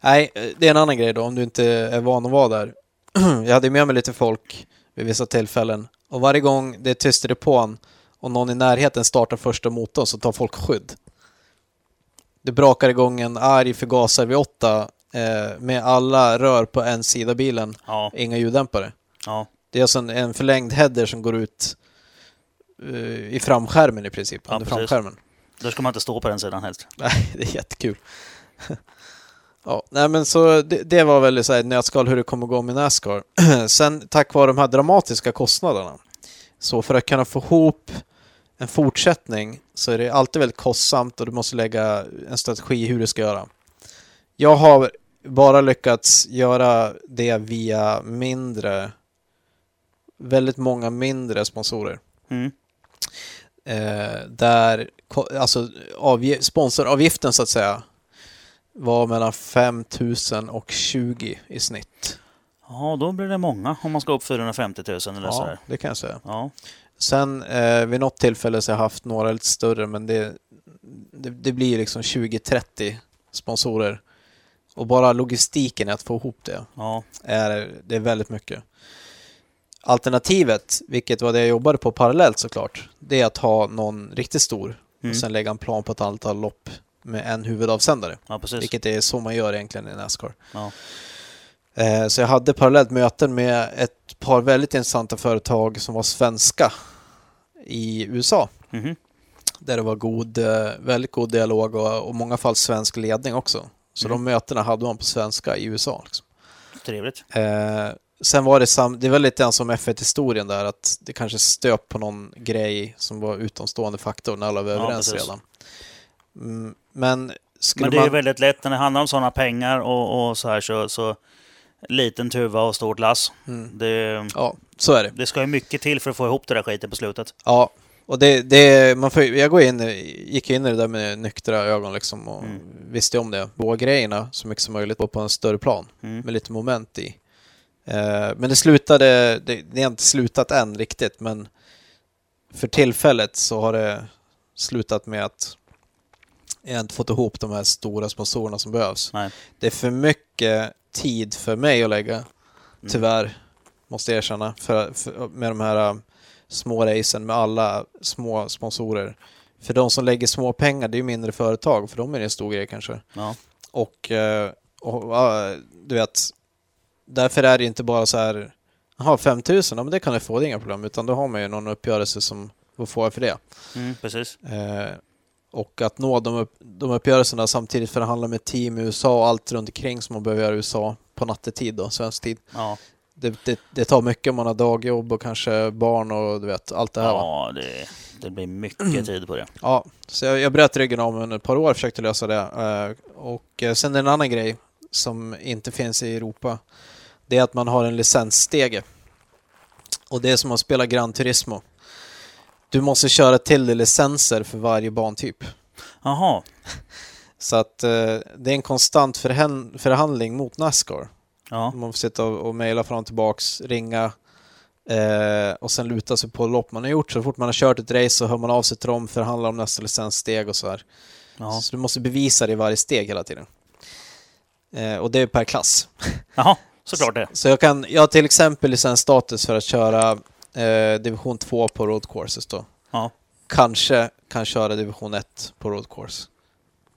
Speaker 2: Nej, eh, det är en annan grej då om du inte är van att vara där. Jag hade med mig lite folk vid vissa tillfällen och varje gång det är tyst i depån och någon i närheten startar första motorn så tar folk skydd. Det brakar igång en arg förgasare vid 8 eh, med alla rör på en sida bilen,
Speaker 1: Ja,
Speaker 2: inga ljuddämpare.
Speaker 1: ja.
Speaker 2: Det är alltså en, en förlängd header som går ut eh, i framskärmen i princip,
Speaker 1: Ja,
Speaker 2: under
Speaker 1: precis.
Speaker 2: framskärmen.
Speaker 1: Då ska man inte stå på den sidan helst.
Speaker 2: Nej, det är jättekul. ja, nej men så det, det var väl så här nötskal hur det kommer gå med Nascar. Sen tack vare de här dramatiska kostnaderna, så för att kunna få ihop en fortsättning så är det alltid väldigt kostsamt och du måste lägga en strategi hur du ska göra. Jag har bara lyckats göra det via mindre, väldigt många mindre sponsorer.
Speaker 1: Mm.
Speaker 2: Eh, där alltså, avge- sponsoravgiften så att säga var mellan 5 000 och 20 i snitt.
Speaker 1: Ja, då blir det många om man ska upp 450 000 eller
Speaker 2: Ja,
Speaker 1: sådär.
Speaker 2: det kan jag säga.
Speaker 1: Ja,
Speaker 2: Sen eh, vid något tillfälle så har jag haft några lite större men det, det, det blir liksom 20-30 sponsorer. Och bara logistiken i att få ihop det
Speaker 1: ja,
Speaker 2: är, det är väldigt mycket. Alternativet, vilket var det jag jobbade på parallellt såklart, det är att ha någon riktigt stor
Speaker 1: Mm.
Speaker 2: och sen lägga en plan på ett antal lopp med en huvudavsändare.
Speaker 1: ja precis.
Speaker 2: Vilket är så man gör egentligen i Nascar.
Speaker 1: Ja.
Speaker 2: Eh, Så jag hade parallellt möten med ett par väldigt intressanta företag som var svenska i USA.
Speaker 1: Mhm.
Speaker 2: Där det var god, eh, väldigt god dialog och i många fall svensk ledning också. Så
Speaker 1: Mm.
Speaker 2: de mötena hade man på svenska i USA. Liksom.
Speaker 1: Trevligt.
Speaker 2: Eh, sen var det sam, det var lite grann som F1-historien där, att det kanske stöp på någon grej som var utomstående faktor när alla var
Speaker 1: Ja,
Speaker 2: överens
Speaker 1: precis.
Speaker 2: redan. Mm, men
Speaker 1: Men det är
Speaker 2: man...
Speaker 1: väldigt lätt när det handlar om sådana pengar och, och så här så, så liten tuva och stort lass.
Speaker 2: Mm,
Speaker 1: Det,
Speaker 2: ja, så är det.
Speaker 1: det ska ju mycket till för att få ihop det där skiten på slutet.
Speaker 2: Ja, och det, det man får, jag går in, gick in i det där med nyktra ögon liksom och
Speaker 1: Mm.
Speaker 2: visste om det. Båda grejerna så mycket som möjligt på en större plan
Speaker 1: Mm.
Speaker 2: med lite moment i. Eh, men det slutade, det, det har inte slutat än riktigt, men för tillfället så har det slutat med att jag inte fått ihop de här stora sponsorerna som behövs.
Speaker 1: Nej.
Speaker 2: Det är för mycket tid för mig att lägga,
Speaker 1: Mm.
Speaker 2: tyvärr, måste jag erkänna, för, för, med de här um, små racen med alla små sponsorer. För de som lägger små pengar, det är ju mindre företag, för de är det en stor grej kanske.
Speaker 1: Ja.
Speaker 2: Och, eh, och ja, du vet, därför är det inte bara så här, jaha 5000, ja men det kan jag få, det är inga problem, utan då har man ju någon uppgörelse som, vad får jag för det?
Speaker 1: Mm, precis.
Speaker 2: Eh, och att nå de, upp, de uppgörelserna samtidigt förhandla med team i USA och allt runt omkring som man behöver göra i USA på nattetid då, svensk tid.
Speaker 1: Ja,
Speaker 2: Det, det, det tar mycket om man har dagjobb och kanske barn och du vet, allt det här
Speaker 1: ja det, det blir mycket tid på det.
Speaker 2: Ja, så jag, jag bröt ryggen mig under ett par år och försökte lösa det. Eh, och eh, sen en annan grej som inte finns i Europa, det är att man har en licensstege. Och det är som att spela Gran Turismo. Du måste köra till dig licenser för varje bantyp.
Speaker 1: Jaha,
Speaker 2: Så att eh, det är en konstant förhandling mot Nascar.
Speaker 1: ja.
Speaker 2: Man får sitta och, och mejla fram och tillbaks, ringa eh, och sen luta sig på lopp man har gjort. Så fort man har kört ett race så hör man av sig till dem, förhandlar om nästa licenssteg och så här.
Speaker 1: ja.
Speaker 2: Så du måste bevisa det i varje steg hela tiden. Eh, och det är per klass.
Speaker 1: Jaha, såklart det.
Speaker 2: Så jag, kan, jag har till exempel licensstatus för att köra eh, division 2 på road courses då.
Speaker 1: Ja.
Speaker 2: Kanske kan köra division 1 på road course.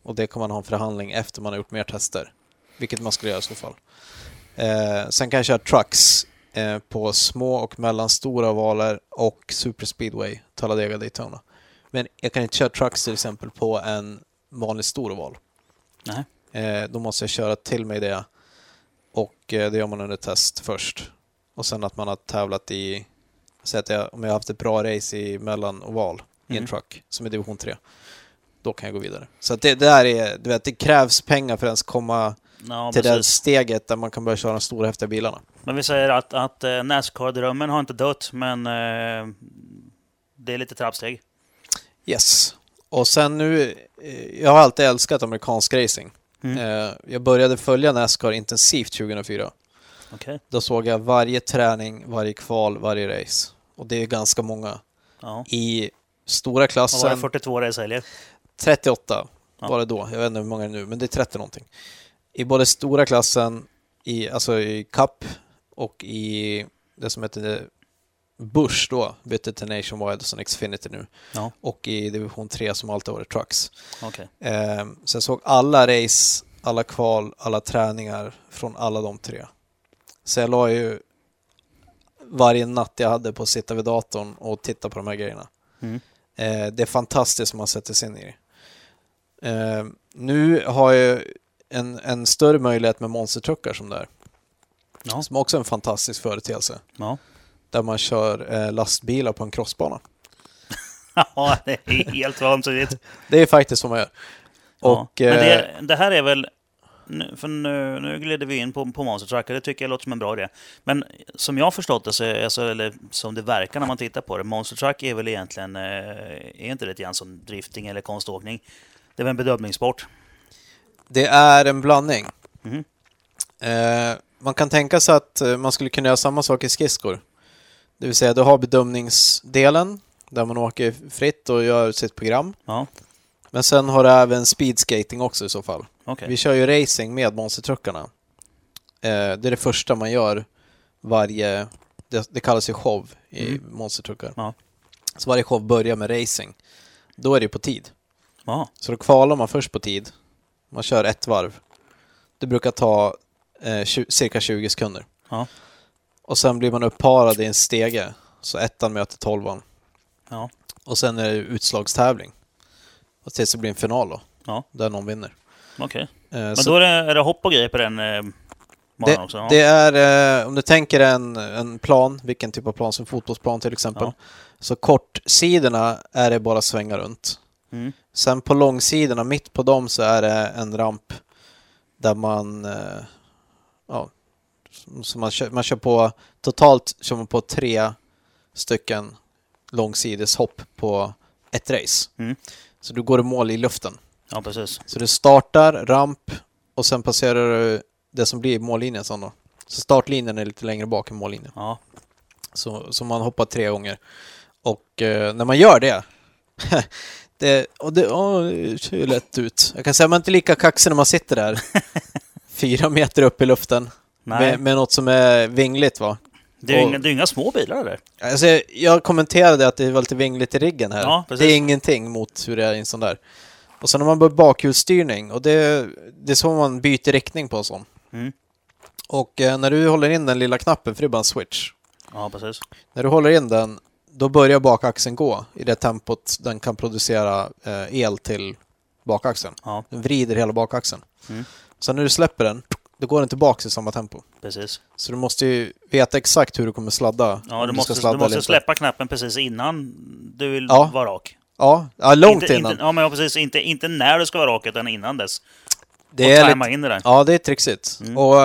Speaker 2: Och det kan man ha en förhandling efter man har gjort mer tester. Vilket man skulle göra i så fall. Eh, sen kan jag köra trucks eh, på små och mellanstora ovaler och superspeedway, Talladega Daytona. Men jag kan inte köra trucks till exempel på en vanlig stor oval.
Speaker 1: Nej.
Speaker 2: Eh, då måste jag köra till mig det. Och eh, det gör man under test först. Och sen att man har tävlat i, säg att jag, om jag har haft ett bra race i mellan oval i en
Speaker 1: Mm.
Speaker 2: truck, som är division 3. Då kan jag gå vidare. Så att det, det där är, du vet, det krävs pengar för att ens komma
Speaker 1: Ja,
Speaker 2: till det
Speaker 1: precis.
Speaker 2: steget där man kan börja köra de stora häftiga bilarna.
Speaker 1: Men vi säger att, att eh, Nascar-drömmen har inte dött, men eh, det är lite trappsteg.
Speaker 2: Yes. Och sen nu, eh, jag har alltid älskat amerikansk racing.
Speaker 1: Mm.
Speaker 2: Eh, jag började följa Nascar intensivt 2004.
Speaker 1: Okej.
Speaker 2: Då såg jag varje träning, varje kval, varje race. Och det är ganska många.
Speaker 1: Ja.
Speaker 2: I stora
Speaker 1: Vad var det,
Speaker 2: klassen,
Speaker 1: 42 racehelger?
Speaker 2: 38
Speaker 1: Ja.
Speaker 2: var det då. Jag vet inte hur många det är nu, men det är 30 någonting. I både stora klassen, i, alltså i Cup och i det som heter Bush då, bytte till Nationwide och sen Xfinity nu.
Speaker 1: Ja,
Speaker 2: Och i division 3 som alltid varit Trucks.
Speaker 1: okej.
Speaker 2: Eh, så jag såg alla race, alla kval, alla träningar från alla de tre. Så jag la ju varje natt jag hade på att sitta vid datorn och titta på de här grejerna.
Speaker 1: Mm.
Speaker 2: Eh, det är fantastiskt om man sätter sig in i det. Eh, nu har jag en, en större möjlighet med monstertruckar som det är.
Speaker 1: Ja.
Speaker 2: Som också är en fantastisk företeelse.
Speaker 1: Ja.
Speaker 2: Där man kör eh, lastbilar på en crossbana.
Speaker 1: ja, det är helt vansinnigt.
Speaker 2: Det är faktiskt vad man gör.
Speaker 1: Ja.
Speaker 2: Och,
Speaker 1: Men
Speaker 2: eh,
Speaker 1: det, det här är väl... nu- För nu, nu glider vi in på, på Monster Truck och det tycker jag låter som en bra idé. Men som jag har förstått det, så, alltså, eller som det verkar när man tittar på det, Monster Truck är väl egentligen, eh, är inte det lite som drifting eller konståkning? Det är väl en bedömningssport?
Speaker 2: Det är en blandning.
Speaker 1: Mhm.
Speaker 2: Eh, man kan tänka sig att eh, man skulle kunna göra samma sak i skridskor. Det vill säga, du har bedömningsdelen där man åker fritt och gör sitt program.
Speaker 1: Ja,
Speaker 2: Men sen har du även speedskating också i så fall.
Speaker 1: Okej.
Speaker 2: Vi kör ju racing med monstertruckarna. Eh, det är det första man gör varje... Det, det kallas ju show i
Speaker 1: Mm.
Speaker 2: monstertruckar.
Speaker 1: Ja.
Speaker 2: Så varje show börjar med racing. Då är det på tid.
Speaker 1: Ja,
Speaker 2: Så då kvalar man först på tid. Man kör ett varv. Det brukar ta eh, tju- cirka 20 sekunder.
Speaker 1: Ja.
Speaker 2: Och sen blir man upparad i en stege. Så ettan möter tolvan.
Speaker 1: ja,
Speaker 2: Och sen är det utslagstävling. Och tills det blir en final då.
Speaker 1: Ja.
Speaker 2: Där någon vinner.
Speaker 1: Okej.
Speaker 2: Eh,
Speaker 1: Men
Speaker 2: så,
Speaker 1: då är det, är det hopp och grejer på den, eh,
Speaker 2: Det,
Speaker 1: också. Ja.
Speaker 2: det är, eh, om du tänker en, en plan, vilken typ av plan, som fotbollsplan till exempel.
Speaker 1: Ja.
Speaker 2: Så kortsidorna är det bara svänga runt.
Speaker 1: Mm.
Speaker 2: Sen på långsidorna, mitt på dem, så är det en ramp där man... Eh, ja, så man, kör, man kör på... Totalt kör man på tre stycken långsideshopp på ett race.
Speaker 1: Mm.
Speaker 2: Så du går i mål i luften.
Speaker 1: Ja, precis.
Speaker 2: Så du startar, ramp och sen passerar du det som blir mållinjen sen då. Så startlinjen är lite längre bak än mållinjen.
Speaker 1: Ja.
Speaker 2: Så, så man hoppar tre gånger. Och eh, när man gör det, det, och det, åh, det ser ju lätt ut. Jag kan säga att man är inte lika kaxig när man sitter där fyra meter upp i luften
Speaker 1: Nej,
Speaker 2: med, med något som är vingligt va.
Speaker 1: det är
Speaker 2: och-
Speaker 1: inga, det är inga små bilar där.
Speaker 2: Alltså, jag kommenterade att det var lite vingligt i riggen här.
Speaker 1: Ja,
Speaker 2: det är ingenting mot hur det är i en sån där. Och sen har man bakhjulsstyrning och det, det är så man byter riktning på en sån.
Speaker 1: Mm.
Speaker 2: Och eh, när du håller in den lilla knappen, för det är bara en switch.
Speaker 1: Ja, precis.
Speaker 2: När du håller in den, då börjar bakaxeln gå i det tempot den kan producera eh, el till bakaxeln.
Speaker 1: Ja,
Speaker 2: Den vrider hela bakaxeln.
Speaker 1: Mm.
Speaker 2: Sen när du släpper den, då går den tillbaka i samma tempo.
Speaker 1: precis.
Speaker 2: Så du måste ju veta exakt hur du kommer sladda.
Speaker 1: Ja,
Speaker 2: om
Speaker 1: du måste, du måste släppa knappen precis innan du vill
Speaker 2: Ja.
Speaker 1: vara rak.
Speaker 2: Ja, ja långt
Speaker 1: inte,
Speaker 2: innan.
Speaker 1: Inte, ja, men ja, precis. Inte, inte när du ska vara rak, utan innan dess.
Speaker 2: det
Speaker 1: och
Speaker 2: är
Speaker 1: tajma
Speaker 2: lite,
Speaker 1: in det där.
Speaker 2: ja, det är trixigt.
Speaker 1: Mm.
Speaker 2: Och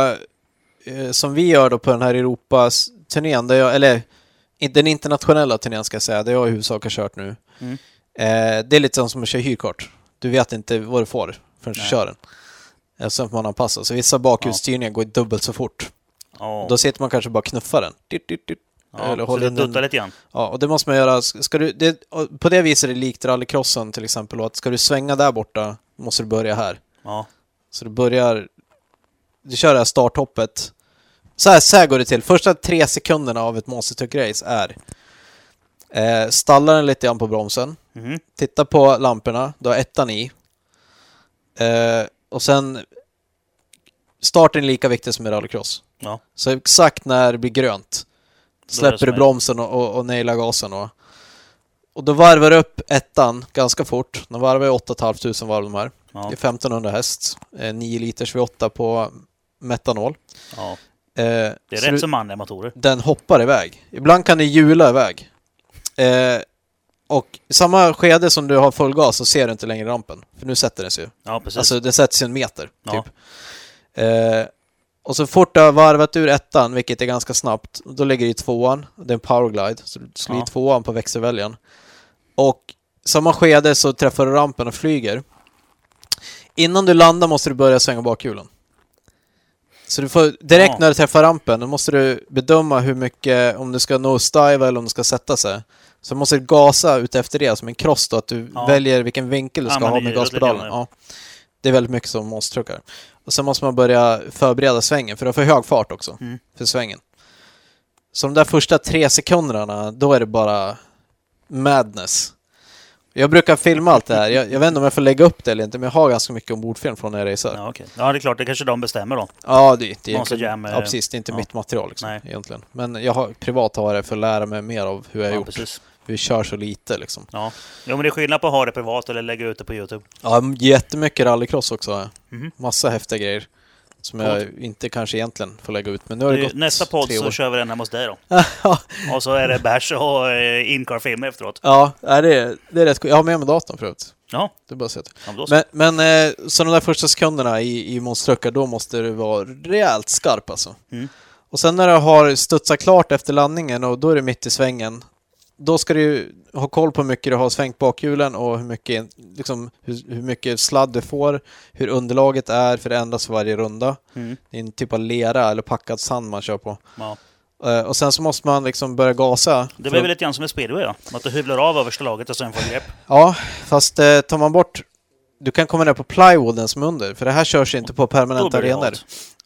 Speaker 2: eh, som vi gör då på den här Europas-turnén, där jag, eller den internationella turnén ska jag säga, där jag i huvudsak har kört nu.
Speaker 1: Mm.
Speaker 2: Eh, det är lite som att köra hyrkart. Du vet inte vad du får förrän du kör den. Eh, Sen får man anpassa. Så vissa bakhjulsstyrningar går dubbelt så fort.
Speaker 1: Ja,
Speaker 2: Då sitter man kanske bara och knuffar den. Dyrt, dyrt, dyrt.
Speaker 1: Ja,
Speaker 2: eller
Speaker 1: så
Speaker 2: håller
Speaker 1: duttar lite grann.
Speaker 2: Ja, och det måste man göra. Ska du, det, på det viset är det likt rallycrossen till exempel. Och att ska du svänga där borta måste du börja här.
Speaker 1: Ja,
Speaker 2: Så du börjar... Du kör det här starthoppet. Så här, så här går det till. Första tre sekunderna av ett Monster Race är eh, stanna den lite grann på bromsen.
Speaker 1: mhm.
Speaker 2: Titta på lamporna. Du har ettan i. Eh, och sen... Starten är lika viktig som i rallycross.
Speaker 1: ja.
Speaker 2: Så exakt när det blir grönt släpper du bromsen och, och, och nailar gasen. Och, och då varvar du upp ettan ganska fort. De varvar ju 8 500 varv de här.
Speaker 1: Ja,
Speaker 2: Det är 1500 häst. Eh, 9 liters V8 på metanol.
Speaker 1: ja.
Speaker 2: Eh,
Speaker 1: Det är
Speaker 2: så
Speaker 1: rätt
Speaker 2: du,
Speaker 1: så manliga motorer.
Speaker 2: Den hoppar iväg. Ibland kan det hjula iväg. Eh, och i samma skede som du har full gas så ser du inte längre rampen. För nu sätter den sig ju.
Speaker 1: Ja, precis.
Speaker 2: Alltså det sätts ju en meter,
Speaker 1: Ja.
Speaker 2: typ. Eh, och så fort du har varvat ur ettan, vilket är ganska snabbt, då lägger du i tvåan. Det är en powerglide, så du slår
Speaker 1: Ja.
Speaker 2: i tvåan på växelväljaren. Och samma skede så träffar du rampen och flyger. Innan du landar måste du börja svänga bakhjulen. Så du får, direkt
Speaker 1: Ja.
Speaker 2: när du träffar rampen, då måste du bedöma hur mycket, om du ska nosedive eller om du ska sätta sig. Så måste du gasa ut efter det, som en cross då, att du
Speaker 1: Ja.
Speaker 2: väljer vilken vinkel du ska ha med gaspedalen. Det är väldigt mycket som monstertruckar. Och sen måste man börja förbereda svängen, för du har för hög fart också
Speaker 1: Mm.
Speaker 2: för svängen. Så de där första tre sekunderna, då är det bara madness. Jag brukar filma allt det här. Jag, jag vet inte om jag får lägga upp det eller inte, men jag har ganska mycket ombordfilm från när jag racear.
Speaker 1: Ja, okej. Ja, det är klart. Det kanske de bestämmer då.
Speaker 2: Ja, det, det är
Speaker 1: Jam, eh,
Speaker 2: ja, precis. Det är inte
Speaker 1: ja.
Speaker 2: mitt material liksom, egentligen. Men jag har privat har det för att lära mig mer av hur jag
Speaker 1: Ja,
Speaker 2: gjort.
Speaker 1: precis.
Speaker 2: Vi kör så lite liksom.
Speaker 1: Ja. Jo, men det är skillnad på att ha det privat eller lägga ut det på YouTube.
Speaker 2: Ja, jättemycket rallycross också.
Speaker 1: Mhm.
Speaker 2: Massa häftiga grejer. Som jag inte kanske egentligen får lägga ut. Men nu har det
Speaker 1: Du,
Speaker 2: gått
Speaker 1: Nästa podd så kör vi den hemma hos dig då. Och så är det bärs och eh, incar-film efteråt.
Speaker 2: ja det, är, det är rätt coolt. Jag har med mig datorn förut.
Speaker 1: Ja,
Speaker 2: Det är bara att
Speaker 1: ja men.
Speaker 2: Men, men eh, så de där första sekunderna i, i monstertruckar, då måste du vara rejält skarp alltså.
Speaker 1: Mm.
Speaker 2: Och sen när du har studsat klart efter landningen och då är du mitt i svängen, då ska du ha koll på hur mycket du har svängt bakhjulen och hur mycket, liksom, hur, hur mycket sladd du får, hur underlaget är, för det ändras för varje runda.
Speaker 1: Mm.
Speaker 2: Det är en typ av lera eller packad sand man kör på.
Speaker 1: Ja.
Speaker 2: Eh, och sen så måste man liksom börja gasa.
Speaker 1: Det blir väl lite grann som en speedway då? Att du hyvlar av översta laget och sen får grepp.
Speaker 2: Ja, fast eh, tar man bort... Du kan komma ner på plywooden som är under, för det här körs inte på permanenta arenor.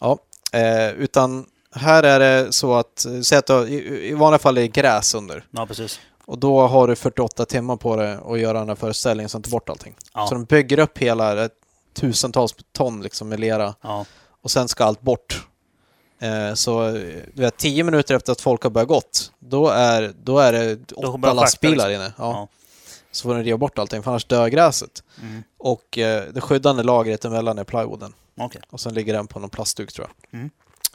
Speaker 2: Ja, eh, utan här är det så att, eh, säg att du, i, i vanliga fall är det gräs under.
Speaker 1: Ja, precis.
Speaker 2: Och då har du 48 timmar på dig att göra den här föreställningen så tar bort allting.
Speaker 1: Ja.
Speaker 2: Så de bygger upp hela eh, tusentals ton liksom med lera
Speaker 1: Ja.
Speaker 2: och sen ska allt bort. Eh, så du vet, 10 minuter efter att folk har börjat gått, då är, då är det åtta lastbilar
Speaker 1: liksom.
Speaker 2: inne. Ja.
Speaker 1: Ja.
Speaker 2: Så får den riva bort allting, för annars dör gräset.
Speaker 1: Mm.
Speaker 2: Och eh, det skyddande lagret emellan är plywooden.
Speaker 1: Okej.
Speaker 2: Och sen ligger den på någon plastduk tror jag.
Speaker 1: Mm.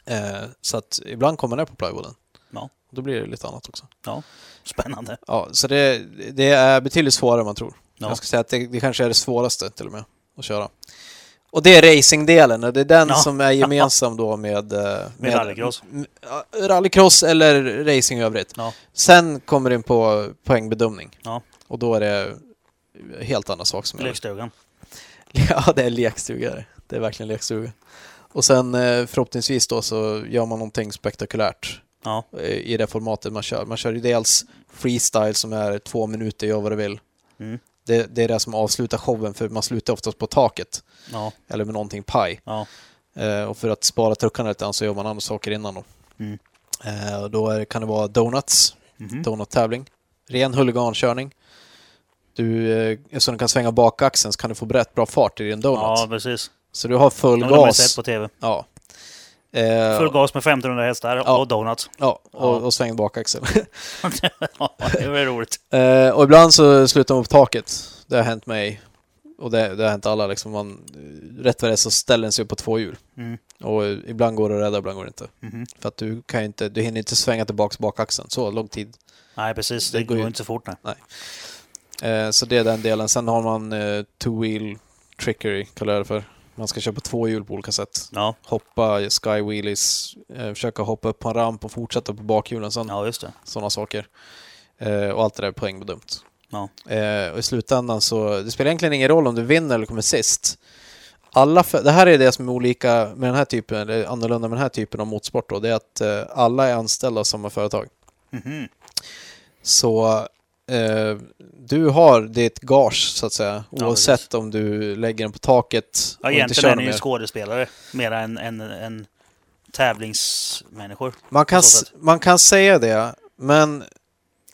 Speaker 2: Eh, så att ibland kommer det på plywooden.
Speaker 1: Ja.
Speaker 2: Då blir det lite annat också.
Speaker 1: Ja, spännande.
Speaker 2: Ja, så det, det är betydligt svårare än man tror.
Speaker 1: Ja.
Speaker 2: Jag skulle säga att det, det kanske är det svåraste till och med att köra. Och det är racingdelen det är den
Speaker 1: Ja.
Speaker 2: som är gemensam då med... eh, Med,
Speaker 1: rallycross.
Speaker 2: m- ja, Rallycross eller racing i övrigt.
Speaker 1: Ja.
Speaker 2: Sen kommer det in på poängbedömning.
Speaker 1: Ja.
Speaker 2: Och då är det helt andra saker som gäller.
Speaker 1: Lekstugan.
Speaker 2: Ja, det är lekstuga. det. Det är verkligen lekstuga. Och sen eh, förhoppningsvis då så gör man någonting spektakulärt
Speaker 1: Ja,
Speaker 2: eh, i det formatet man kör. Man kör ju dels freestyle som är två minuter, gör vad du vill.
Speaker 1: mm.
Speaker 2: Det, det är det som avslutar showen för man slutar oftast på taket
Speaker 1: ja,
Speaker 2: eller med någonting paj.
Speaker 1: ja.
Speaker 2: Eh, och för att spara truckarna lite så gör man andra saker innan då.
Speaker 1: Mm.
Speaker 2: Eh, och då är, kan det vara donuts,
Speaker 1: Mhm.
Speaker 2: donut-tävling. Ren huligankörning. Du, eh, eftersom du kan svänga bakaxeln så kan du få rätt bra fart i din donut.
Speaker 1: Ja, precis.
Speaker 2: Så du har full
Speaker 1: De har
Speaker 2: gas.
Speaker 1: sett på TV.
Speaker 2: Ja. Eh,
Speaker 1: Full gas med 1500 hästar
Speaker 2: Ja.
Speaker 1: och donuts.
Speaker 2: Ja, och,
Speaker 1: Ja.
Speaker 2: och svängd bakaxel.
Speaker 1: Ja, det var roligt.
Speaker 2: eh, och ibland så slutar man på taket. Det har hänt mig. Och det, det har hänt alla. Liksom man, rätt vad det är så ställer den sig upp på två hjul.
Speaker 1: Mm.
Speaker 2: Och ibland går det att rädda, ibland går det inte.
Speaker 1: Mhm.
Speaker 2: För att du kan inte, du hinner inte svänga tillbaks bakaxeln. Så lång tid.
Speaker 1: Nej, precis.
Speaker 2: Det
Speaker 1: Det
Speaker 2: går ju-
Speaker 1: inte så fort. Nej.
Speaker 2: Eh, så det är den delen. Sen har man eh, two-wheel trickery, kallar jag det för. Man ska köra på två hjul på olika sätt.
Speaker 1: Ja,
Speaker 2: Hoppa, sky wheelies, eh, försöka hoppa upp på en ramp och fortsätta på bakhjulen sen.
Speaker 1: ja just det.
Speaker 2: Sådana saker. Eh, och allt det där är poängbedömt.
Speaker 1: Ja.
Speaker 2: Eh, och i slutändan så, det spelar egentligen ingen roll om du vinner eller kommer sist. Alla det här är det som är olika med den här typen, eller annorlunda med den här typen av motorsport då, det är att alla är anställda av samma företag.
Speaker 1: Mhm.
Speaker 2: Så eh, du har ditt gage så att säga,
Speaker 1: Ja,
Speaker 2: oavsett
Speaker 1: precis.
Speaker 2: om du lägger den på taket
Speaker 1: Ja,
Speaker 2: och inte kör
Speaker 1: är ni ju skådespelare mer än, än, än tävlingsmänniskor.
Speaker 2: Man kan, man kan säga det, men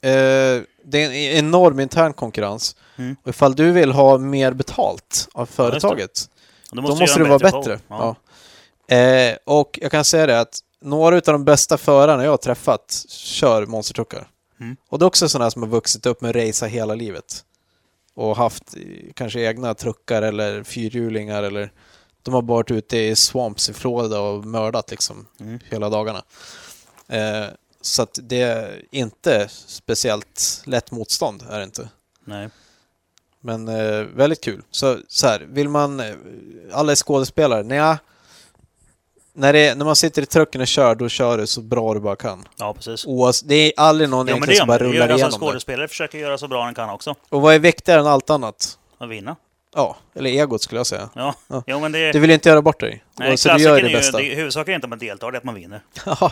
Speaker 2: eh, det är en enorm intern konkurrens.
Speaker 1: Mm.
Speaker 2: Och ifall du vill ha mer betalt av företaget,
Speaker 1: Och
Speaker 2: då
Speaker 1: du
Speaker 2: måste, du vara bättre.
Speaker 1: Ja.
Speaker 2: Ja. Eh, och jag kan säga det att några av de bästa förarna jag har träffat kör monstertruckar.
Speaker 1: Mm.
Speaker 2: Och det är också sådana som har vuxit upp med racer hela livet. Och haft eh, kanske egna truckar eller fyrhjulingar eller de har varit ute i swamps i Florida och mördat liksom
Speaker 1: Mm.
Speaker 2: hela dagarna. Eh, så att det är inte speciellt lätt motstånd, är det inte.
Speaker 1: Nej.
Speaker 2: Men eh, väldigt kul. Så, så här, vill man... eh, Alla är skådespelare? Nja. När, det, när man sitter i trucken och kör, då kör du så bra du bara kan.
Speaker 1: Ja, precis.
Speaker 2: Oavs, det är aldrig någon
Speaker 1: Ja,
Speaker 2: egentligen
Speaker 1: det
Speaker 2: som bara
Speaker 1: gör
Speaker 2: rullar igenom det.
Speaker 1: skådespelare försöker göra så bra han kan också.
Speaker 2: Och vad är viktigare än allt annat?
Speaker 1: Att vinna.
Speaker 2: Ja, eller egot skulle jag säga.
Speaker 1: Ja,
Speaker 2: Ja.
Speaker 1: Jo, men det...
Speaker 2: Du vill inte göra bort dig.
Speaker 1: Nej,
Speaker 2: och så du gör det
Speaker 1: är ju...
Speaker 2: bästa.
Speaker 1: Det, huvudsaken är inte att man deltar, det är att man vinner.
Speaker 2: Ja,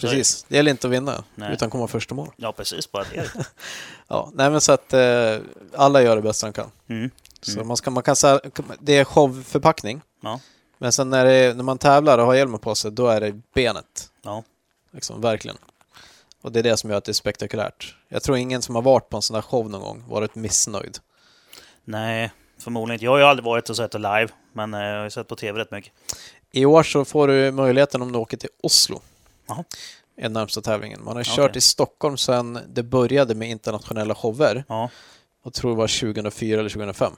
Speaker 2: precis. Det gäller inte att vinna,
Speaker 1: Nej.
Speaker 2: utan komma först i mål.
Speaker 1: Ja, precis. Bara det.
Speaker 2: Ja, nej men så att eh, alla gör det bästa de kan.
Speaker 1: Mm.
Speaker 2: Så
Speaker 1: Mm.
Speaker 2: man, ska, man kan säga, det är showförpackning.
Speaker 1: Ja.
Speaker 2: Men sen när, det, när man tävlar och har hjälmen på sig, då är det benet.
Speaker 1: Ja.
Speaker 2: Liksom, verkligen. Och det är det som gör att det är spektakulärt. Jag tror ingen som har varit på en sån här show någon gång varit missnöjd.
Speaker 1: Nej, förmodligen inte. Jag har ju aldrig varit och sett det live, men eh, jag har ju sett på TV rätt mycket.
Speaker 2: I år så får du möjligheten om du åker till Oslo.
Speaker 1: Jaha.
Speaker 2: Är närmsta tävlingen. Man har
Speaker 1: Okej.
Speaker 2: kört i Stockholm sedan det började med internationella shower.
Speaker 1: Ja,
Speaker 2: Och tror det var 2004 eller 2005.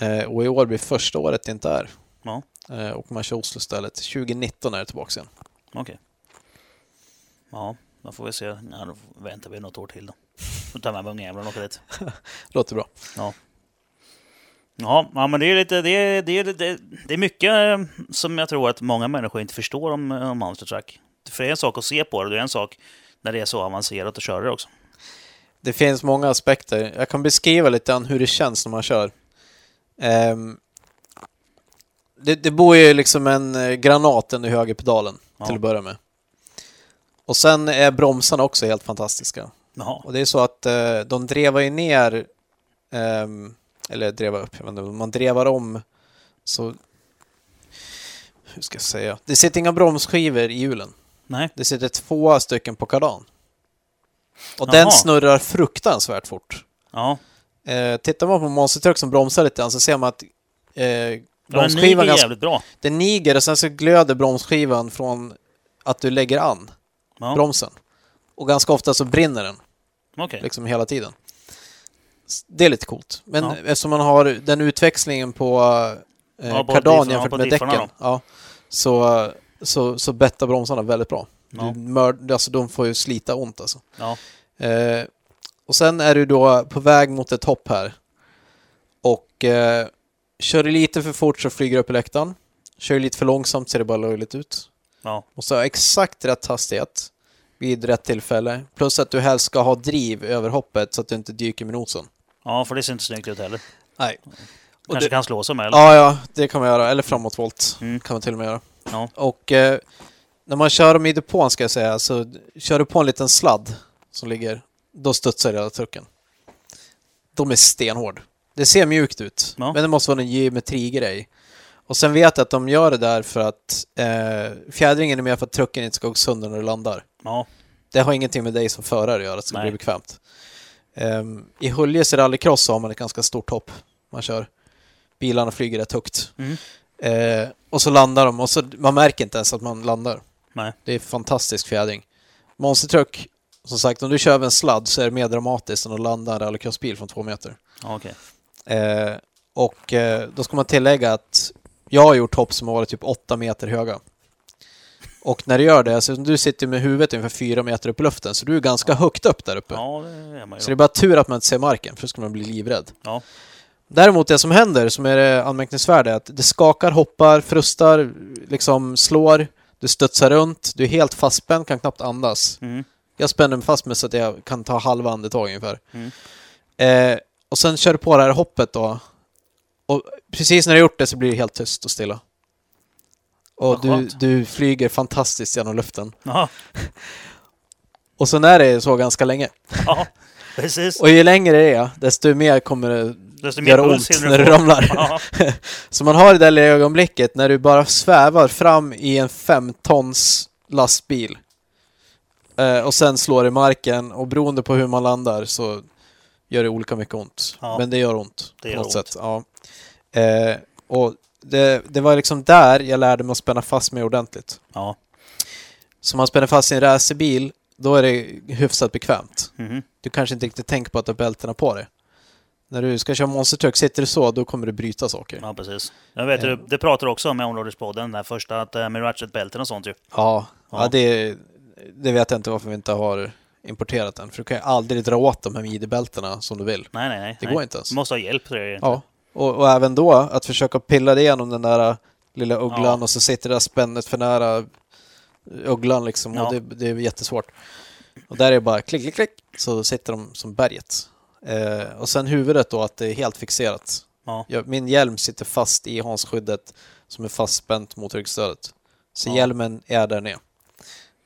Speaker 2: Eh, och i år blir första året det inte är.
Speaker 1: Ja.
Speaker 2: Eh, och man kör Oslo istället. 2019 är det tillbaka igen.
Speaker 1: okej. Ja, då får vi se. Ja, då väntar vi något år till då. Då tar jag med ungjäveln och åker dit.
Speaker 2: Låter bra.
Speaker 1: Ja, ja men det är lite... Det är, det är, det, det är mycket eh, som jag tror att många människor inte förstår om, om Monster Truck. För det är en sak att se på det, det är en sak när det är så avancerat att köra det också.
Speaker 2: Det finns många aspekter. Jag kan beskriva lite grann hur det känns när man kör. Ehm, det, det bor ju liksom en eh, granat under högerpedalen
Speaker 1: Ja.
Speaker 2: till att börja med. Och sen är bromsarna också helt fantastiska.
Speaker 1: Jaha.
Speaker 2: Och det är så att eh, de drevar ju ner, ehm, eller dreva upp, jag vet inte, man drevar om så... Hur ska jag säga? Det sitter inga bromsskivor i hjulen.
Speaker 1: Nej.
Speaker 2: Det sitter två stycken på kardan. Och
Speaker 1: Jaha.
Speaker 2: den snurrar fruktansvärt fort.
Speaker 1: Ja.
Speaker 2: Eh, tittar man på Monster Truck som bromsar lite grann så ser man att eh, bromsskivan ganska,
Speaker 1: jävligt bra.
Speaker 2: den niger och sen så glöder bromsskivan från att du lägger an
Speaker 1: Ja.
Speaker 2: bromsen. Och ganska ofta så brinner den
Speaker 1: Okej.
Speaker 2: liksom hela tiden. Det är lite coolt. Men
Speaker 1: Ja.
Speaker 2: eftersom man har den utväxlingen på, eh,
Speaker 1: Ja,
Speaker 2: kardan jämfört med däcken. Ja, så så, så bettar bromsarna väldigt bra.
Speaker 1: Ja.
Speaker 2: Du mörd, alltså, de får ju slita ont alltså.
Speaker 1: Ja.
Speaker 2: Eh, och sen är du då på väg mot ett hopp här. Och eh, kör du lite för fort så flyger du upp i läktaren. Kör du lite för långsamt ser det bara löjligt ut.
Speaker 1: Ja.
Speaker 2: Måste ha exakt rätt hastighet vid rätt tillfälle. Plus att du helst ska ha driv över hoppet så att du inte dyker med nosen.
Speaker 1: ja, för det ser inte snyggt ut heller.
Speaker 2: Nej. Och
Speaker 1: Kanske
Speaker 2: det-
Speaker 1: kan slå sig med. Eller?
Speaker 2: Ja, ja, det kan man göra. Eller framåtvolt
Speaker 1: Mm.
Speaker 2: kan man till och med göra.
Speaker 1: Ja.
Speaker 2: Och eh, när man kör dem i depån ska jag säga, så kör du på en liten sladd som ligger, då studsar hela trucken. De är stenhård. Det ser mjukt ut,
Speaker 1: Ja.
Speaker 2: men det måste vara en geometrigrej. Och sen vet jag att de gör det där för att eh, fjädringen är med för att trucken inte ska gå sönder när du landar.
Speaker 1: Ja.
Speaker 2: Det har ingenting med dig som förare att göra, att det ska
Speaker 1: Nej.
Speaker 2: bli bekvämt. Ehm, I Höljes rallycross så har man ett ganska stort hopp. Man kör. Bilarna flyger rätt högt.
Speaker 1: Mm.
Speaker 2: Eh, och så landar de och så, man märker inte ens att man landar.
Speaker 1: Nej.
Speaker 2: Det är fantastisk fjädring. Monster Truck, som sagt, om du kör över en sladd så är det mer dramatiskt än att landa en rallycrossbil från två meter.
Speaker 1: Okej.
Speaker 2: Eh, och eh, då ska man tillägga att jag har gjort hopp som har varit typ åtta meter höga. Och när du gör det, alltså du sitter med huvudet ungefär fyra meter upp i luften, så du är ganska högt upp där uppe.
Speaker 1: Ja, det är man ju.
Speaker 2: Så det är bara tur att man inte ser marken, för då ska man bli livrädd.
Speaker 1: Ja.
Speaker 2: Däremot det som händer, som är det anmärkningsvärda, är att det skakar, hoppar, frustar, liksom slår, du studsar runt, du är helt fastspänd, kan knappt andas.
Speaker 1: Mm.
Speaker 2: Jag spänner mig fast med så att jag kan ta halva andetag ungefär.
Speaker 1: Mm.
Speaker 2: Eh, och sen kör du på det här hoppet då. Och precis när du har gjort det så blir det helt tyst och stilla. Och du, du flyger fantastiskt genom luften.
Speaker 1: Ja.
Speaker 2: Och sen är det så ganska länge.
Speaker 1: ja, precis.
Speaker 2: Och ju längre det är, desto mer kommer det
Speaker 1: Desto
Speaker 2: göra ont när du ramlar. Så man har det där ögonblicket när du bara svävar fram i en fem tons lastbil. Eh, och sen slår i marken och beroende på hur man landar så gör det olika mycket ont.
Speaker 1: Ja.
Speaker 2: Men det gör ont
Speaker 1: Det
Speaker 2: på
Speaker 1: gör
Speaker 2: något
Speaker 1: ont.
Speaker 2: sätt. Ja. Eh, och det, det var liksom där jag lärde mig att spänna fast mig ordentligt.
Speaker 1: ja.
Speaker 2: Så man spänner fast i en racerbil, då är det hyfsat bekvämt.
Speaker 1: Mhm.
Speaker 2: Du kanske inte riktigt tänker på att du har bältena på dig. När du ska köra monster truck, sitter du så, då kommer du bryta saker.
Speaker 1: ja, precis. Jag vet,
Speaker 2: Ja.
Speaker 1: det, pratar du också om i Områdespodden, den där första, att, eh, med ratchetbälten och sånt ju.
Speaker 2: Ja,
Speaker 1: Ja.
Speaker 2: ja. det, det vet jag inte varför vi inte har importerat den. För du kan ju aldrig dra åt de här midjebältena som du vill.
Speaker 1: Nej, nej, nej.
Speaker 2: Det
Speaker 1: nej.
Speaker 2: går inte ens.
Speaker 1: Du måste ha hjälp till det egentligen.
Speaker 2: Ja, och, och även då att försöka pilla det igenom den där äh, lilla ugglan
Speaker 1: Ja.
Speaker 2: och så sitter det där spännet för nära ugglan liksom.
Speaker 1: Ja.
Speaker 2: Och det, det är jättesvårt. Och där är det bara klick, klick, klick, så sitter de som berget. Eh, och sen huvudet då, att det är helt fixerat.
Speaker 1: Ja.
Speaker 2: Jag, min hjälm sitter fast i hansskyddet som är fastspänt mot ryggstödet. Så
Speaker 1: Ja.
Speaker 2: hjälmen är där nere.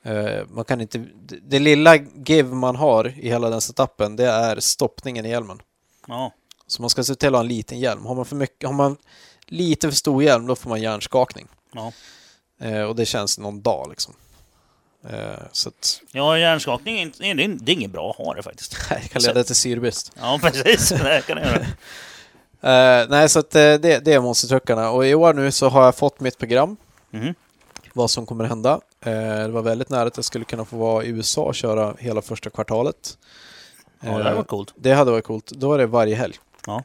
Speaker 2: Eh, man kan inte, det, lilla give man har i hela den setupen, det är stoppningen i hjälmen.
Speaker 1: Ja.
Speaker 2: Så man ska se till att ha en liten hjälm. Har man, för mycket, har man lite för stor hjälm, då får man hjärnskakning.
Speaker 1: Ja.
Speaker 2: Eh, och det känns någon dag liksom. Eh, så att,
Speaker 1: ja, hjärnskakning är, det är, inget bra att ha det faktiskt.
Speaker 2: det kan leda till syrebrist.
Speaker 1: Ja, precis. Det kan det göra.
Speaker 2: Eh, nej, så att, det, det är monstertruckarna. Och i år nu så har jag fått mitt program.
Speaker 1: Mhm.
Speaker 2: Vad som kommer hända. Eh, det var väldigt nära att jag skulle kunna få vara i USA och köra hela första kvartalet.
Speaker 1: Ja, det hade
Speaker 2: Eh,
Speaker 1: varit coolt.
Speaker 2: det hade varit coolt. Då är det varje helg.
Speaker 1: Ja.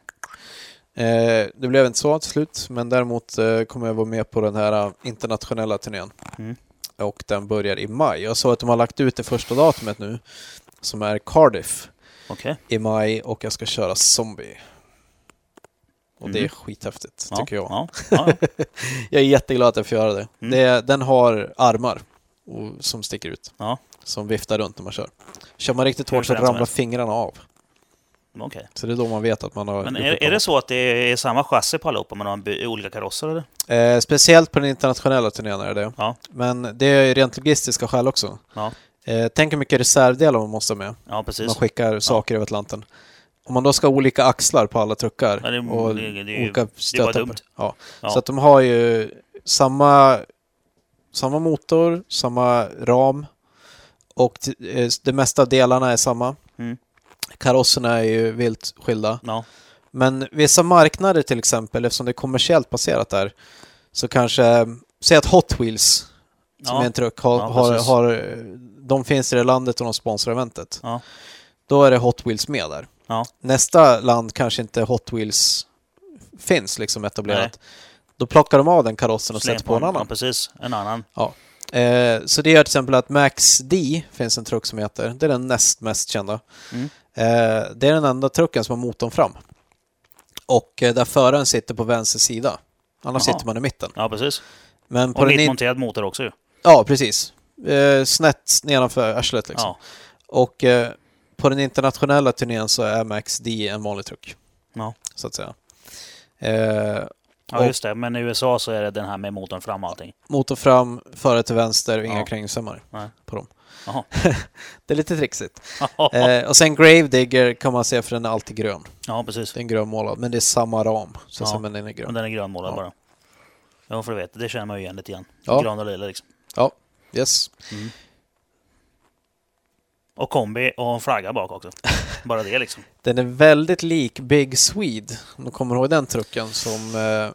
Speaker 2: Eh, det blev inte så till slut, men däremot eh, kommer jag vara med på den här eh, internationella turnén.
Speaker 1: Mm.
Speaker 2: Och den börjar i maj. Jag såg att de har lagt ut det första datumet nu, som är Cardiff
Speaker 1: Okej.
Speaker 2: i maj och jag ska köra Zombie. Och det är
Speaker 1: Mhm.
Speaker 2: skithäftigt,
Speaker 1: Ja.
Speaker 2: tycker jag.
Speaker 1: Ja. Ja.
Speaker 2: Jag är jätteglad att jag får göra det.
Speaker 1: Mm.
Speaker 2: det den har armar och, som sticker ut,
Speaker 1: ja.
Speaker 2: som viftar runt när man kör. Kör man riktigt hårt så ramlar fingrarna av.
Speaker 1: Okej.
Speaker 2: Så det är då man vet att man har...
Speaker 1: Men är, är det så att det är samma chassi på allihopa, de har olika karosser eller?
Speaker 2: Eh, speciellt på den internationella turnén är det.
Speaker 1: Ja.
Speaker 2: Men det är rent logistiska skäl också.
Speaker 1: Ja.
Speaker 2: Eh, tänk hur mycket reservdelar man måste ha med.
Speaker 1: Ja, precis.
Speaker 2: Man skickar saker över Atlanten. Om man då ska ha olika axlar på alla truckar
Speaker 1: Ja, det
Speaker 2: och
Speaker 1: det det
Speaker 2: olika
Speaker 1: dumt.
Speaker 2: Ja.
Speaker 1: Ja.
Speaker 2: Så att de har ju samma, samma motor, samma ram och eh, det mesta av delarna är samma.
Speaker 1: Mm.
Speaker 2: Karosserna är ju vilt skilda.
Speaker 1: Ja.
Speaker 2: Men vissa marknader till exempel, eftersom det är kommersiellt baserat där, så kanske, säg att Hot Wheels, som är en truck, har, har, har, de finns i det landet och de sponsrar eventet. Då är det Hot Wheels med där.
Speaker 1: Ja.
Speaker 2: Nästa land kanske inte Hot Wheels finns liksom etablerat. Då plockar de av den karossen och
Speaker 1: Släng
Speaker 2: sätter på en
Speaker 1: Ja,
Speaker 2: annan.
Speaker 1: precis. En annan.
Speaker 2: Eh, så det gör till exempel att Max D finns en truck som heter. Det är den näst mest kända.
Speaker 1: Mm.
Speaker 2: Eh, det är den enda trucken som har motorn fram. Och eh, där föraren sitter på vänster sida. Annars
Speaker 1: Jaha.
Speaker 2: sitter man i mitten.
Speaker 1: Ja, precis.
Speaker 2: Men på
Speaker 1: Och mittmonterad motor också ju.
Speaker 2: Ja, precis. Eh, snett nedanför arslet liksom.
Speaker 1: Ja.
Speaker 2: Och eh, på den internationella turnén så är Max D en vanlig truck.
Speaker 1: Ja.
Speaker 2: Så att säga. Eh,
Speaker 1: ja, just det. Men i USA så är det den här med motorn fram och allting.
Speaker 2: motor fram, förare till vänster och inga
Speaker 1: Ja.
Speaker 2: krängningssömmar
Speaker 1: Nej.
Speaker 2: på dem. Det är lite trixigt. Eh, och sen Gravedigger kan man se för den är alltid grön.
Speaker 1: ja, precis.
Speaker 2: Den är grönmålad, men det är samma ram. Så
Speaker 1: Ja.
Speaker 2: men den är
Speaker 1: Men
Speaker 2: grön.
Speaker 1: den är grönmålad
Speaker 2: Ja.
Speaker 1: bara. Ja, för du vet. Det känner man ju igen lite grann.
Speaker 2: Ja.
Speaker 1: Grön och lila liksom.
Speaker 2: Ja, yes.
Speaker 1: Och kombi och en flagga bak också. Bara det liksom.
Speaker 2: Den är väldigt lik Big Swede. Om du kommer ihåg den trucken som eh,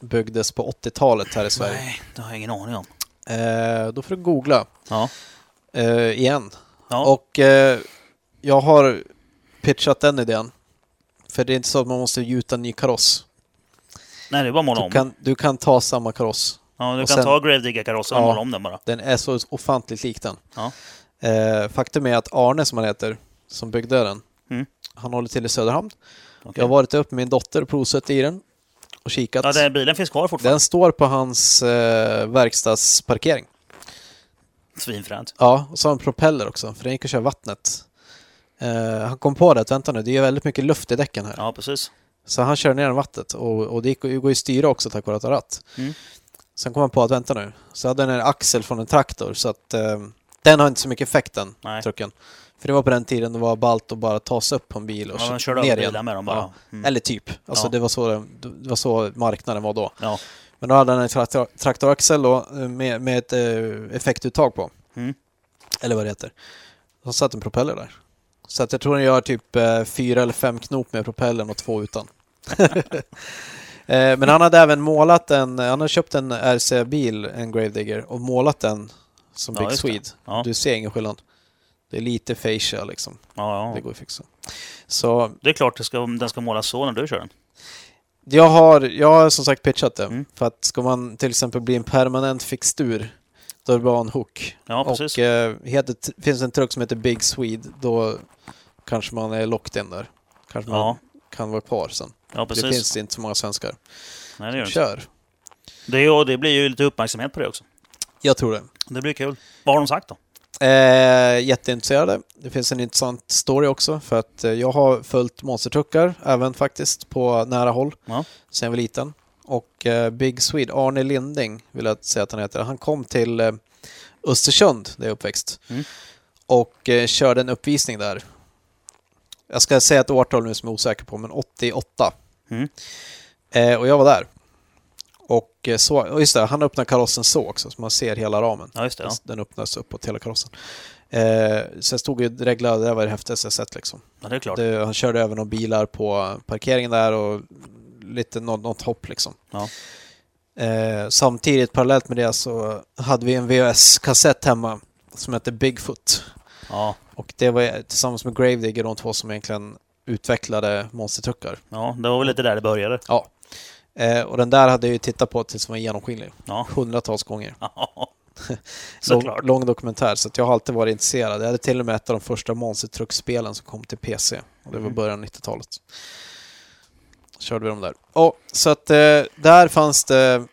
Speaker 2: byggdes på 80-talet här i Sverige.
Speaker 1: Nej, det har jag ingen aning om.
Speaker 2: Eh, då får du googla
Speaker 1: Ja.
Speaker 2: eh, igen.
Speaker 1: Ja.
Speaker 2: Och eh, jag har pitchat den idén. För det är inte så att man måste gjuta en ny kaross.
Speaker 1: Nej, det är bara måla
Speaker 2: Du
Speaker 1: om.
Speaker 2: kan, du kan ta samma kaross.
Speaker 1: Ja, du
Speaker 2: och
Speaker 1: kan
Speaker 2: sen-
Speaker 1: ta Gravedigger-karossen och
Speaker 2: Ja.
Speaker 1: måla om den bara.
Speaker 2: Den är så ofantligt lik den.
Speaker 1: Ja.
Speaker 2: Eh, faktum är att Arne, som han heter, som byggde den,
Speaker 1: Mm.
Speaker 2: han håller till i Söderhamn.
Speaker 1: Okej.
Speaker 2: Jag har varit upp med min dotter och provsuttit i den och kikat.
Speaker 1: Ja, den bilen finns kvar fortfarande.
Speaker 2: Den står på hans eh, verkstadsparkering.
Speaker 1: Svinfränt.
Speaker 2: Ja, och så har han propeller också, för den gick att köra vattnet. Eh, han kom på det att vänta nu, det är väldigt mycket luft i däcken här.
Speaker 1: Ja, precis.
Speaker 2: Så han körde ner den vattnet och, och det gick, går ju att styra också tack vare att ratt.
Speaker 1: Mm.
Speaker 2: Sen kom han på att vänta nu, så hade den en axel från en traktor så att eh, den har inte så mycket effekt den
Speaker 1: Nej.
Speaker 2: trucken. För det var på den tiden det var ballt att bara ta sig upp på en bil och
Speaker 1: Ja,
Speaker 2: kö-
Speaker 1: man körde
Speaker 2: ner igen.
Speaker 1: med dem bara.
Speaker 2: Ja.
Speaker 1: Mm.
Speaker 2: Eller typ. Alltså
Speaker 1: Ja.
Speaker 2: det, var så, det, var så marknaden var då.
Speaker 1: Ja.
Speaker 2: Men då hade den en traktor, traktoraxel då, eh, med, med ett eh, effektuttag på.
Speaker 1: Mm.
Speaker 2: Eller vad det heter. Så satt en propeller där. Så att jag tror den gör typ eh, fyra eller fem knop med propellern och två utan. eh, men han hade även målat en, han hade köpt en RC-bil, en Gravedigger, och målat den som
Speaker 1: Ja,
Speaker 2: Big
Speaker 1: det.
Speaker 2: Swede.
Speaker 1: Ja.
Speaker 2: Du ser ingen skillnad. Det är lite fascia liksom.
Speaker 1: Ja,
Speaker 2: Det
Speaker 1: ja.
Speaker 2: går att fixa. Så
Speaker 1: Det är klart det ska, den ska målas så när du kör den.
Speaker 2: jag har, jag har som sagt pitchat det.
Speaker 1: Mm.
Speaker 2: För att ska man till exempel bli en permanent fixtur, då är det bra en hook.
Speaker 1: Ja, precis.
Speaker 2: Och eh, heter, finns en truck som heter Big Swede, då kanske man är locked in där. Kanske man
Speaker 1: Ja.
Speaker 2: kan vara kvar sen.
Speaker 1: Ja,
Speaker 2: Det
Speaker 1: precis.
Speaker 2: finns inte så många svenskar.
Speaker 1: Nej, det gör det inte.
Speaker 2: Kör!
Speaker 1: Det, är- det blir ju lite uppmärksamhet på det också.
Speaker 2: Jag tror det.
Speaker 1: Det blir kul. Vad har de sagt då?
Speaker 2: Eh, jätteintresserade. Det finns en intressant story också för att eh, jag har följt monstertruckar även faktiskt på nära håll
Speaker 1: Ja.
Speaker 2: sen jag var liten. Och eh, Big Swede, Arne Linding vill jag säga att han heter, han kom till eh, Östersund där jag är uppväxt
Speaker 1: Mm.
Speaker 2: och eh, körde en uppvisning där. Jag ska säga ett årtal nu som jag är osäker på, men 88.
Speaker 1: Mm.
Speaker 2: Eh, och jag var där. Och eh, så, just det, han öppnar karossen så också, så man ser hela ramen.
Speaker 1: Ja, just det. Ja.
Speaker 2: Den öppnas uppåt hela karossen. Eh, jag stod ju reglad, det var det häftigaste jag sett liksom.
Speaker 1: ja, det är klart.
Speaker 2: Det, han körde över några bilar på parkeringen där och lite något, något hopp liksom.
Speaker 1: Ja.
Speaker 2: Eh, samtidigt, parallellt med det, så hade vi en VHS-kassett hemma som hette Bigfoot.
Speaker 1: Ja,
Speaker 2: Och det var tillsammans med Gravedigger de två som egentligen utvecklade monstertruckar.
Speaker 1: ja, det var väl lite där det började.
Speaker 2: Ja. Eh, och den där hade jag ju tittat på tills den var genomskinlig.
Speaker 1: Ja,
Speaker 2: Hundratals gånger.
Speaker 1: ja.
Speaker 2: Lång, lång dokumentär, så jag har alltid varit intresserad. Jag hade till och med ett av de första monstertruckspelen som kom till PC. Och det var
Speaker 1: Mm.
Speaker 2: början av 90-talet. Körde vi dem där. Och, så att eh, där fanns det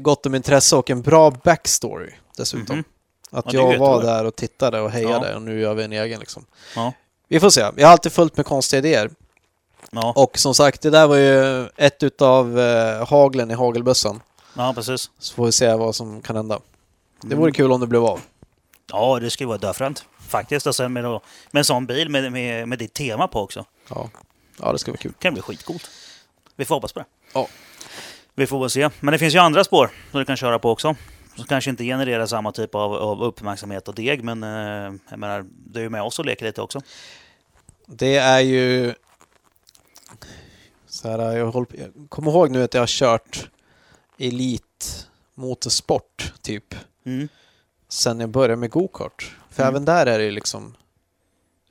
Speaker 2: gott om intresse och en bra backstory dessutom.
Speaker 1: Mhm.
Speaker 2: Att
Speaker 1: Ja,
Speaker 2: jag var
Speaker 1: jättebra.
Speaker 2: där och tittade och hejade
Speaker 1: Ja.
Speaker 2: och nu gör vi en egen liksom.
Speaker 1: Ja.
Speaker 2: Vi får se. Jag har alltid följt med konstiga idéer.
Speaker 1: Ja,
Speaker 2: Och som sagt, det där var ju ett utav eh, haglen i hagelbössan.
Speaker 1: ja, precis.
Speaker 2: Så får vi se vad som kan hända. Det
Speaker 1: Mm.
Speaker 2: vore kul om det blev av.
Speaker 1: Ja, det skulle vara döfränt. Faktiskt. Och sen med, då- med en sån bil med, med, med ditt tema på också.
Speaker 2: Ja, ja det ska vara kul.
Speaker 1: kan bli skitcoolt. Vi får hoppas på det.
Speaker 2: Ja.
Speaker 1: Vi får väl se. Men det finns ju andra spår som du kan köra på också. Som kanske inte genererar samma typ av, av uppmärksamhet och deg, men eh, jag menar, du är ju med oss och leker lite också.
Speaker 2: Det är ju... Så här, jag, håller, på- jag kommer ihåg nu att jag har kört Elit motorsport typ
Speaker 1: Mm.
Speaker 2: sen jag började med go-kart. För
Speaker 1: Mm.
Speaker 2: även där är det liksom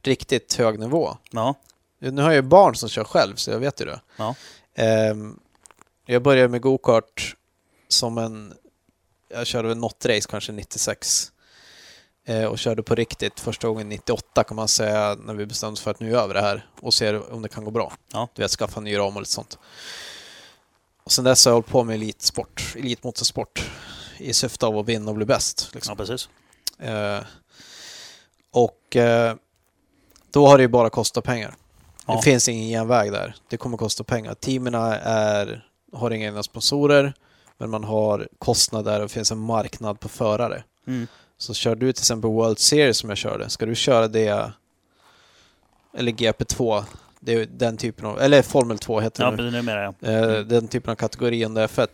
Speaker 2: riktigt hög nivå.
Speaker 1: Ja,
Speaker 2: Nu har jag ju barn som kör själv så jag vet ju det.
Speaker 1: ja,
Speaker 2: Ehm, Jag började med go-kart som en... Jag körde väl något race kanske 96. Eh, och körde på riktigt första gången 98 kan man säga när vi bestämde oss för att nu gör vi det här och ser om det kan gå bra.
Speaker 1: Ja.
Speaker 2: Du vet, skaffa en ny ram och lite sånt. Och sen dess har jag hållit på med elitsport, elitmotorsport i syfte av att vinna och bli bäst. Liksom.
Speaker 1: Ja, precis.
Speaker 2: Eh, och eh, då har det ju bara kostat pengar.
Speaker 1: Ja.
Speaker 2: Det finns ingen genväg där. Det kommer kosta pengar. Teamen är, har inga egna sponsorer, men man har kostnader och det finns en marknad på förare.
Speaker 1: Mm.
Speaker 2: Så kör du till exempel World Series som jag körde, ska du köra det, eller GP2, det är den typen av, eller Formel 2 heter
Speaker 1: Ja,
Speaker 2: det nu.
Speaker 1: numera ja.
Speaker 2: Eh,
Speaker 1: Mm.
Speaker 2: Den typen av kategori under F1.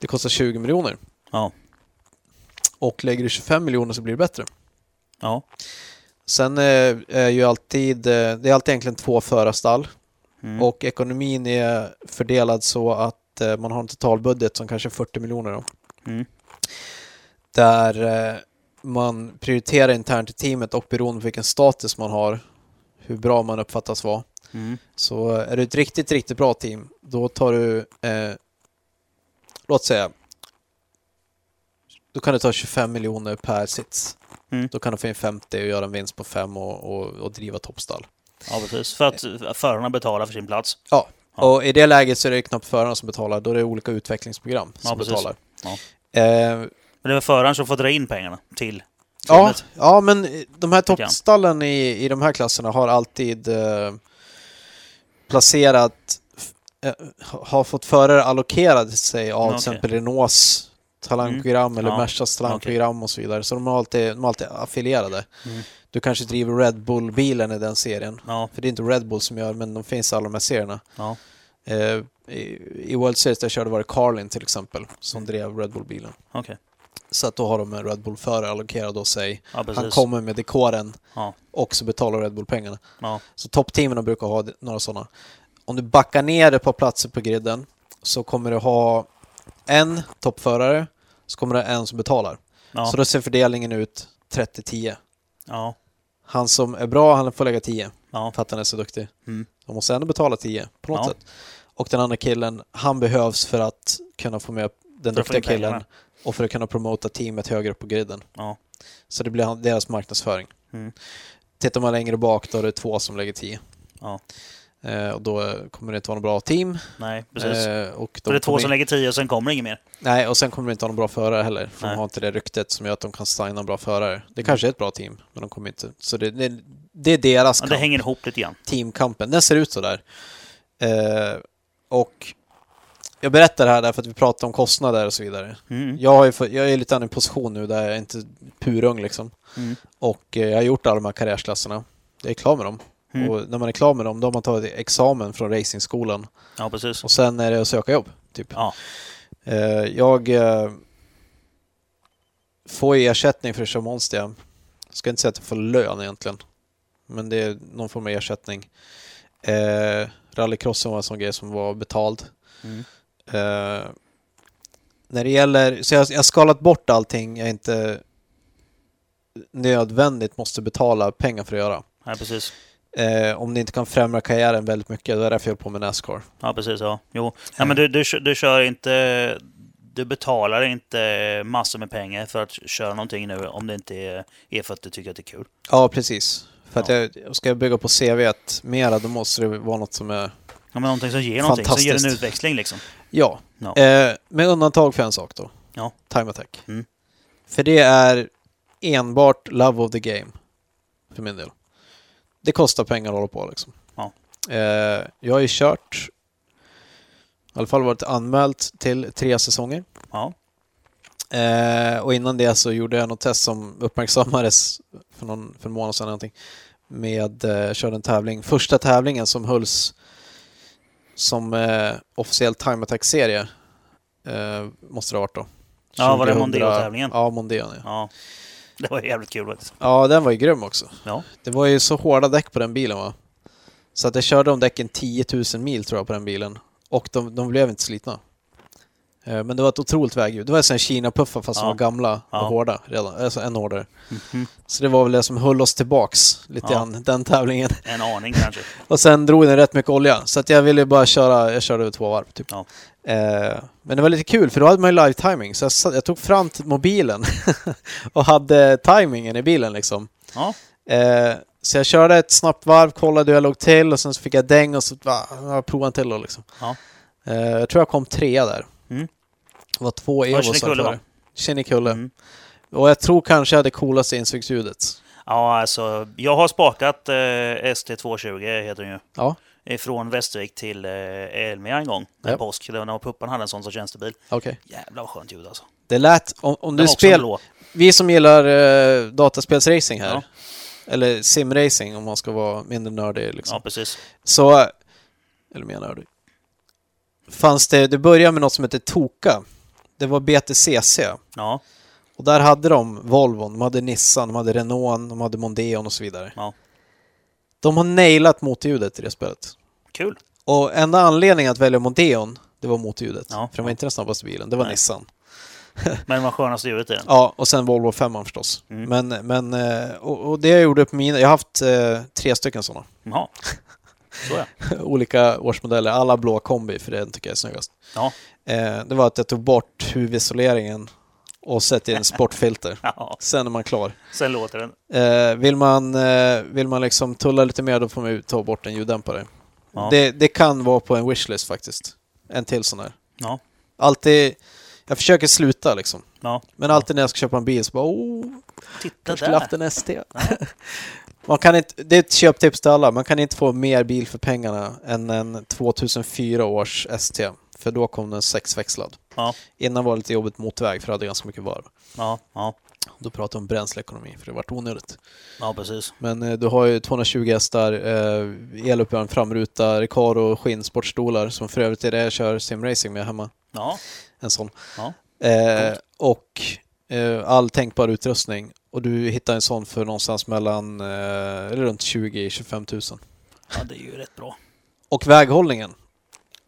Speaker 2: Det kostar 20 miljoner.
Speaker 1: Ja.
Speaker 2: Och lägger du 25 miljoner så blir det bättre.
Speaker 1: Ja.
Speaker 2: Sen eh, är ju alltid, eh, det är alltid egentligen två förarstall
Speaker 1: Mm.
Speaker 2: och ekonomin är fördelad så att man har en totalbudget som kanske är 40 miljoner då.
Speaker 1: Mm.
Speaker 2: Där man prioriterar internt i teamet och beroende på vilken status man har, hur bra man uppfattas vara.
Speaker 1: Mm.
Speaker 2: Så är du ett riktigt, riktigt bra team, då tar du, eh, låt säga, då kan du ta 25 miljoner per sits.
Speaker 1: Mm.
Speaker 2: Då kan du få in 50 och göra en vinst på 5 och, och, och driva toppstall.
Speaker 1: ja, precis. För att eh, förarna betalar för sin plats.
Speaker 2: Ja.
Speaker 1: Ja.
Speaker 2: och i det läget så är det knappt förarna som betalar, då är det olika utvecklingsprogram som
Speaker 1: Ja,
Speaker 2: betalar.
Speaker 1: Ja.
Speaker 2: Eh,
Speaker 1: Men det är väl föraren som får dra in pengarna till
Speaker 2: ja,
Speaker 1: teamet.
Speaker 2: ja, men de här toppstallen i, i de här klasserna har alltid eh, placerat, eh, har fått förare allokerade sig av till
Speaker 1: Okej.
Speaker 2: exempel Renaults talangprogram eller
Speaker 1: Ja,
Speaker 2: Mercas talangprogram och så vidare. Så de är alltid, de är alltid affilierade.
Speaker 1: Mm.
Speaker 2: Du kanske driver Red Bull-bilen i den serien.
Speaker 1: Ja,
Speaker 2: För det är inte Red Bull som gör, men de finns i alla de här serierna.
Speaker 1: ja.
Speaker 2: Eh, i, I World Series där jag körde var det Carlin till exempel som drev Red Bull-bilen.
Speaker 1: okej.
Speaker 2: Så att då har de en Red Bull-förare allokerad hos sig.
Speaker 1: Ja.
Speaker 2: Han kommer med dekoren
Speaker 1: Ja,
Speaker 2: och så betalar Red Bull pengarna.
Speaker 1: ja.
Speaker 2: Så toppteamen brukar ha några sådana. Om du backar ner ett par platser på griden så kommer du ha en toppförare, så kommer du ha en som betalar. Så då ser fördelningen ut 30-10.
Speaker 1: ja,
Speaker 2: Han som är bra, han får lägga 10
Speaker 1: ja.
Speaker 2: för att han är så duktig.
Speaker 1: Mm.
Speaker 2: De måste ändå betala 10 på något sätt. Och den andra killen, han behövs för att kunna få med den duktiga killen och för att kunna promota teamet högre upp på griden.
Speaker 1: ja.
Speaker 2: Så det blir deras marknadsföring.
Speaker 1: Mm.
Speaker 2: Tittar man längre bak då är det två som lägger 10.
Speaker 1: Ja.
Speaker 2: Eh, och då kommer det inte vara något bra team.
Speaker 1: Nej, precis.
Speaker 2: Eh, och de
Speaker 1: det är två som
Speaker 2: in-
Speaker 1: lägger tio och sen kommer det inget mer.
Speaker 2: Nej, och sen kommer det inte ha någon bra förare heller. För de
Speaker 1: Nej.
Speaker 2: har inte det ryktet som gör att de kan signa en bra förare. Det
Speaker 1: Mm.
Speaker 2: kanske är ett bra team, men de kommer inte. Så det, det, det är deras
Speaker 1: Ja, det
Speaker 2: kamp.
Speaker 1: hänger ihop lite grann.
Speaker 2: teamkampen. Den ser ut så där. Eh, och jag berättar det här därför att vi pratar om kostnader och så vidare.
Speaker 1: Mm.
Speaker 2: Jag, ju fått, jag är lite i en position nu där jag är inte purung liksom.
Speaker 1: Mm.
Speaker 2: Och eh, jag har gjort alla de här karriärsklasserna. Jag är klar med dem.
Speaker 1: Mm.
Speaker 2: Och när man är klar med dem, då har man tagit examen från racingskolan.
Speaker 1: Ja, precis.
Speaker 2: Och sen är det att söka jobb, typ.
Speaker 1: Ja,
Speaker 2: Eh, jag eh, får ersättning för att köra Monster. Jag ska inte säga att jag får lön egentligen. Men det är någon form av ersättning. Eh, rallycrossen var en sån grej som var betald.
Speaker 1: mm.
Speaker 2: Eh, när det gäller, så jag jag har skalat bort allting jag inte nödvändigt måste betala pengar för att göra.
Speaker 1: ja precis.
Speaker 2: Eh, om det inte kan främja karriären väldigt mycket, då är det därför jag på med Nascar.
Speaker 1: Ja, precis. Ja. Jo. Ja, men du, du, du kör inte... Du betalar inte massor med pengar för att köra någonting nu om det inte är, är för att du tycker att det är kul.
Speaker 2: Ja, precis. För att
Speaker 1: Ja.
Speaker 2: jag, ska jag bygga på CVt mera, då måste det vara något som är...
Speaker 1: Ja, men någonting som ger någonting, som ger en utväxling liksom.
Speaker 2: Ja.
Speaker 1: Ja.
Speaker 2: Eh, med undantag för en sak då.
Speaker 1: Ja.
Speaker 2: Time Attack.
Speaker 1: Mm.
Speaker 2: För det är enbart love of the game. För min del. Det kostar pengar att hålla på liksom.
Speaker 1: Ja.
Speaker 2: Eh, jag har ju kört, i alla fall varit anmält till tre säsonger.
Speaker 1: Ja.
Speaker 2: Eh, och innan det så gjorde jag något test som uppmärksammades för, någon, för en månad sedan någonting. Med, eh, körde en tävling, första tävlingen som hölls som eh, officiell Time Attack-serie. Eh, måste det ha varit då.
Speaker 1: Ja, var det
Speaker 2: 2000
Speaker 1: Mondeo-tävlingen?
Speaker 2: Ja, Mondeo. Ja.
Speaker 1: Ja. Det var jävligt kul faktiskt.
Speaker 2: ja, den var ju grym också.
Speaker 1: Ja.
Speaker 2: Det var ju så hårda däck på den bilen va? Så att jag körde om däcken 10 000 mil tror jag på den bilen. Och de, de blev inte slitna. Eh, Men det var ett otroligt vägljud. Det var en Kina-puffar fast som
Speaker 1: Ja.
Speaker 2: var gamla och
Speaker 1: Ja.
Speaker 2: hårda redan. Alltså ännu hårdare.
Speaker 1: Mhm.
Speaker 2: Så det var väl det som höll oss tillbaks lite
Speaker 1: Ja.
Speaker 2: grann, den tävlingen.
Speaker 1: En aning kanske.
Speaker 2: Och sen drog den rätt mycket olja. Så att jag ville bara köra, jag körde två varv typ.
Speaker 1: Ja.
Speaker 2: Eh, men det var lite kul för då hade man ju live timing. Så jag, satt- jag tog fram mobilen och hade timingen i bilen liksom. Eh, så jag körde ett snabbt varv, kollade hur jag låg till och sen så fick jag däng och så va, jag provade en till då liksom. Eh, jag tror jag kom trea där.
Speaker 1: Mm.
Speaker 2: Det var två Evosar före. Kinnekulle.
Speaker 1: Mm.
Speaker 2: Och jag tror kanske jag hade coolaste insugsljudet.
Speaker 1: ja alltså jag har spakat eh, ST220, heter den ju.
Speaker 2: Ja,
Speaker 1: Från Västervik till eh, Elmia en gång. En
Speaker 2: Ja.
Speaker 1: påsk. Det var när Puppan hade en sån som tjänstebil.
Speaker 2: okej.
Speaker 1: Jävlar vad skönt ljud alltså.
Speaker 2: Det lät, om, om du spel, vi som gillar eh, dataspelsracing här,
Speaker 1: Ja.
Speaker 2: eller simracing om man ska vara mindre nördig liksom.
Speaker 1: Ja, precis.
Speaker 2: Så, eller mer nördig. Fanns det, det började med något som heter Toka. Det var BTCC.
Speaker 1: Ja,
Speaker 2: Och där hade de Volvon, de hade Nissan, de hade Renault, de hade Mondeon och så vidare.
Speaker 1: Ja.
Speaker 2: De har nailat motorljudet i det spelet.
Speaker 1: kul.
Speaker 2: Och enda anledningen att välja Mondeon, det var motorljudet.
Speaker 1: Ja,
Speaker 2: För det var inte den snabbaste bilen, det var
Speaker 1: Nej.
Speaker 2: Nissan.
Speaker 1: Men vad skönaste ljudet i den.
Speaker 2: Ja, och sen Volvo 5 förstås.
Speaker 1: Mm.
Speaker 2: Men, men eh, och, och det jag gjorde på mina, jag har haft eh, tre stycken sådana.
Speaker 1: Jaha.
Speaker 2: Olika årsmodeller, alla blå kombi för den tycker jag är snyggast.
Speaker 1: Ja.
Speaker 2: Eh, det var att jag tog bort huvudisoleringen och satte in sportfilter.
Speaker 1: ja.
Speaker 2: Sen är man klar.
Speaker 1: Sen låter den.
Speaker 2: Eh, vill, man, eh, vill man liksom tulla lite mer då får man ta bort en ljuddämpare.
Speaker 1: Ja.
Speaker 2: Det, det kan vara på en wishlist faktiskt. En till sån här.
Speaker 1: Ja.
Speaker 2: Alltid, jag försöker sluta liksom.
Speaker 1: Ja.
Speaker 2: Men alltid när jag ska köpa en bil så bara oh,
Speaker 1: Titta
Speaker 2: skulle haft
Speaker 1: där.
Speaker 2: en ST. man kan inte, det är ett köptips till alla. Man kan inte få mer bil för pengarna än en 2004 års ST. För då kom den sexväxlad.
Speaker 1: Ja.
Speaker 2: Innan var det lite jobbigt motväg för det hade ganska mycket varv.
Speaker 1: Ja. Ja.
Speaker 2: Då pratade om bränsleekonomi för det vart onödigt.
Speaker 1: Ja, precis.
Speaker 2: Men eh, du har ju 220 hästar, eh, eluppvärmd framruta, Recaro skinnsportstolar som för övrigt är det jag kör simracing med hemma.
Speaker 1: Ja.
Speaker 2: En sån.
Speaker 1: Ja.
Speaker 2: Eh, och all tänkbar utrustning. Och du hittar en sån för någonstans mellan eh, runt 20-25 000.
Speaker 1: ja, det är ju rätt bra.
Speaker 2: Och väghållningen.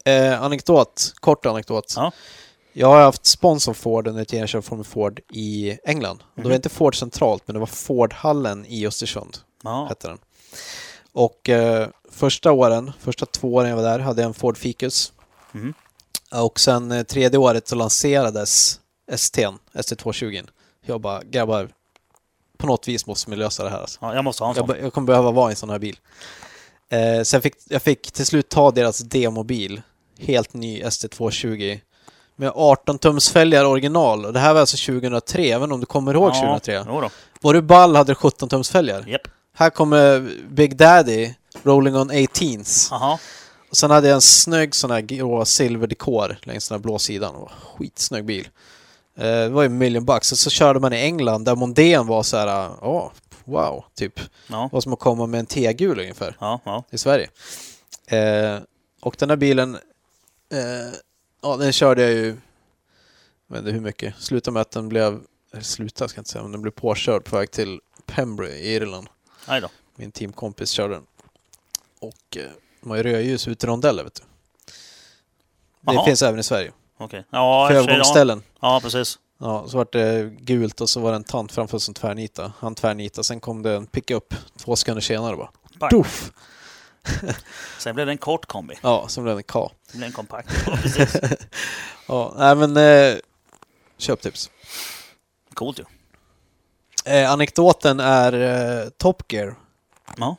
Speaker 2: Eh, anekdot, kort anekdot.
Speaker 1: Ja.
Speaker 2: Jag har haft sponsor Ford under jag körde Formel Ford i England. Och Det
Speaker 1: Mhm.
Speaker 2: var inte Ford centralt, men det var Fordhallen i Östersund.
Speaker 1: Ja.
Speaker 2: hette den. Och eh, första åren, första två åren jag var där, hade jag en Ford Ficus.
Speaker 1: Mhm.
Speaker 2: Och sen eh, tredje året så lanserades ST'n, ST220. Jag bara, grabbar, på något vis måste vi lösa det här. Alltså.
Speaker 1: ja. Jag måste ha en
Speaker 2: Jag,
Speaker 1: sån.
Speaker 2: be- jag kommer behöva vara i en sån här bil. Eh, sen fick jag fick till slut ta deras demobil, helt ny ST220. Med 18 tums fälgar original. Och det här var alltså 2003, även om du kommer ihåg 2003.
Speaker 1: Jo då.
Speaker 2: Var du ball hade du 17 tums fälgar.
Speaker 1: Japp.
Speaker 2: Här kommer Big Daddy, Rolling on 18s.
Speaker 1: Jaha.
Speaker 2: Och sen hade jag en snygg sån här grå silverdekor längs den här blå sidan. Det var en skitsnygg bil. Eh, det var ju million bucks. Och så körde man i England där Mondén var så här, ja, wow, typ.
Speaker 1: Ja.
Speaker 2: Vad som att komma med en T-gul ungefär
Speaker 1: Ja. Ja.
Speaker 2: i Sverige. Eh, och den här bilen, eh, ja den körde jag ju, jag vet inte hur mycket. Slutade med att den blev, eller slutade ska jag inte säga, men den blev påkörd på väg till Pembrey i Irland.
Speaker 1: Nej då.
Speaker 2: Min teamkompis körde den. Och eh, de har ju rödljus ute i rondeller vet du. Det finns även i Sverige.
Speaker 1: Okej. Ja,
Speaker 2: För
Speaker 1: sig, ja.
Speaker 2: övergångsställen.
Speaker 1: Ja, precis.
Speaker 2: Ja, så vart det gult och så var det en tant framför som tvärnita. Han tvärnita, sen kom det en pickup två sekunder senare bara.
Speaker 1: Pang.
Speaker 2: Tuff!
Speaker 1: Sen blev det en kort kombi.
Speaker 2: Ja, sen blev det en K.
Speaker 1: Det blev en kompakt. Ja, precis.
Speaker 2: Ja, nej men eh, köptips.
Speaker 1: Coolt ju.
Speaker 2: Eh, anekdoten är eh, Top Gear.
Speaker 1: Ja.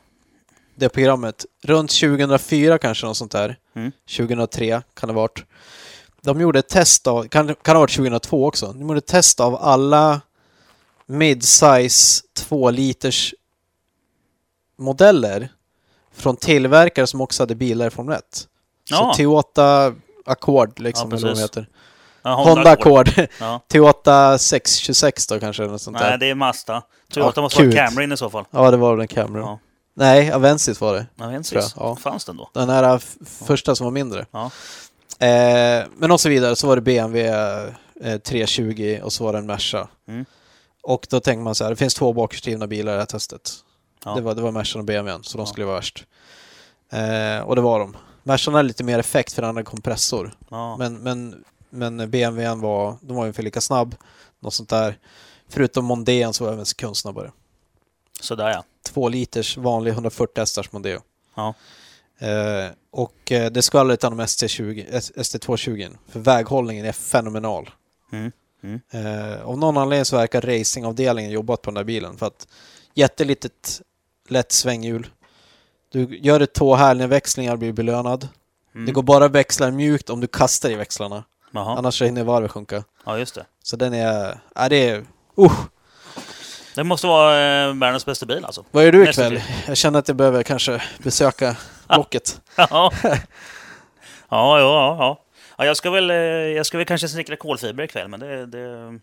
Speaker 2: Det programmet. Runt 2004 kanske, något sånt där.
Speaker 1: Mm.
Speaker 2: 2003 kan det ha varit. De gjorde ett test av, kan, kan ha varit 2002 också. De gjorde ett test av alla mid-size 2 liters modeller från tillverkare som också hade bilar i Formel 1.
Speaker 1: Ja.
Speaker 2: Så Toyota Accord liksom,
Speaker 1: Ja,
Speaker 2: eller vad de heter.
Speaker 1: Ja,
Speaker 2: Honda Accord.
Speaker 1: Ja.
Speaker 2: Toyota 626 då kanske, eller något sånt
Speaker 1: Nej,
Speaker 2: där.
Speaker 1: det är Mazda. Toyota
Speaker 2: Ja,
Speaker 1: måste vara. Camryn i så fall.
Speaker 2: Ja, det var väl en Camry.
Speaker 1: Ja.
Speaker 2: Nej, Avensis var det.
Speaker 1: Precis.
Speaker 2: ja.
Speaker 1: Fanns den då?
Speaker 2: Den här första som var mindre.
Speaker 1: Ja.
Speaker 2: Eh, men och så vidare, så var det BMW eh, 320 och så var det en Merca.
Speaker 1: Mm.
Speaker 2: Och då tänker man så här, det finns två bakhjulsdrivna bilar i det här testet.
Speaker 1: Ja.
Speaker 2: Det var, det var Mercan och BMWn, så de skulle vara värst. Eh, och det var de. Mercan hade lite mer effekt för den hade kompressor.
Speaker 1: Ja.
Speaker 2: Men, men men BMWn var, de var ungefär lika snabb. Något sånt där. Förutom Mondéen så var jag även sekundsnabbare.
Speaker 1: Sådär ja.
Speaker 2: Två liters vanlig 140 hästars Mondeo.
Speaker 1: Ja.
Speaker 2: Eh, och eh, det skvallrar om ST20, ST220. För väghållningen är fenomenal.
Speaker 1: Mm. Mm.
Speaker 2: Eh, av någon anledning så verkar racingavdelningen jobbat på den där bilen. För att jättelitet lätt svänghjul. Du gör ett två växlingar blir belönad.
Speaker 1: Mm.
Speaker 2: Det går bara att växla mjukt om du kastar i växlarna.
Speaker 1: Jaha.
Speaker 2: Annars hinner varvet sjunka.
Speaker 1: Ja, just det.
Speaker 2: Så den är... Ja, det är... Uh,
Speaker 1: Det måste vara eh, världens bästa bil alltså.
Speaker 2: vad gör du ikväll? Jag känner att jag behöver kanske besöka blocket.
Speaker 1: Ja. ja, ja, ja. ja jag, ska väl, eh, jag ska väl kanske snickra kolfiber ikväll, men det... det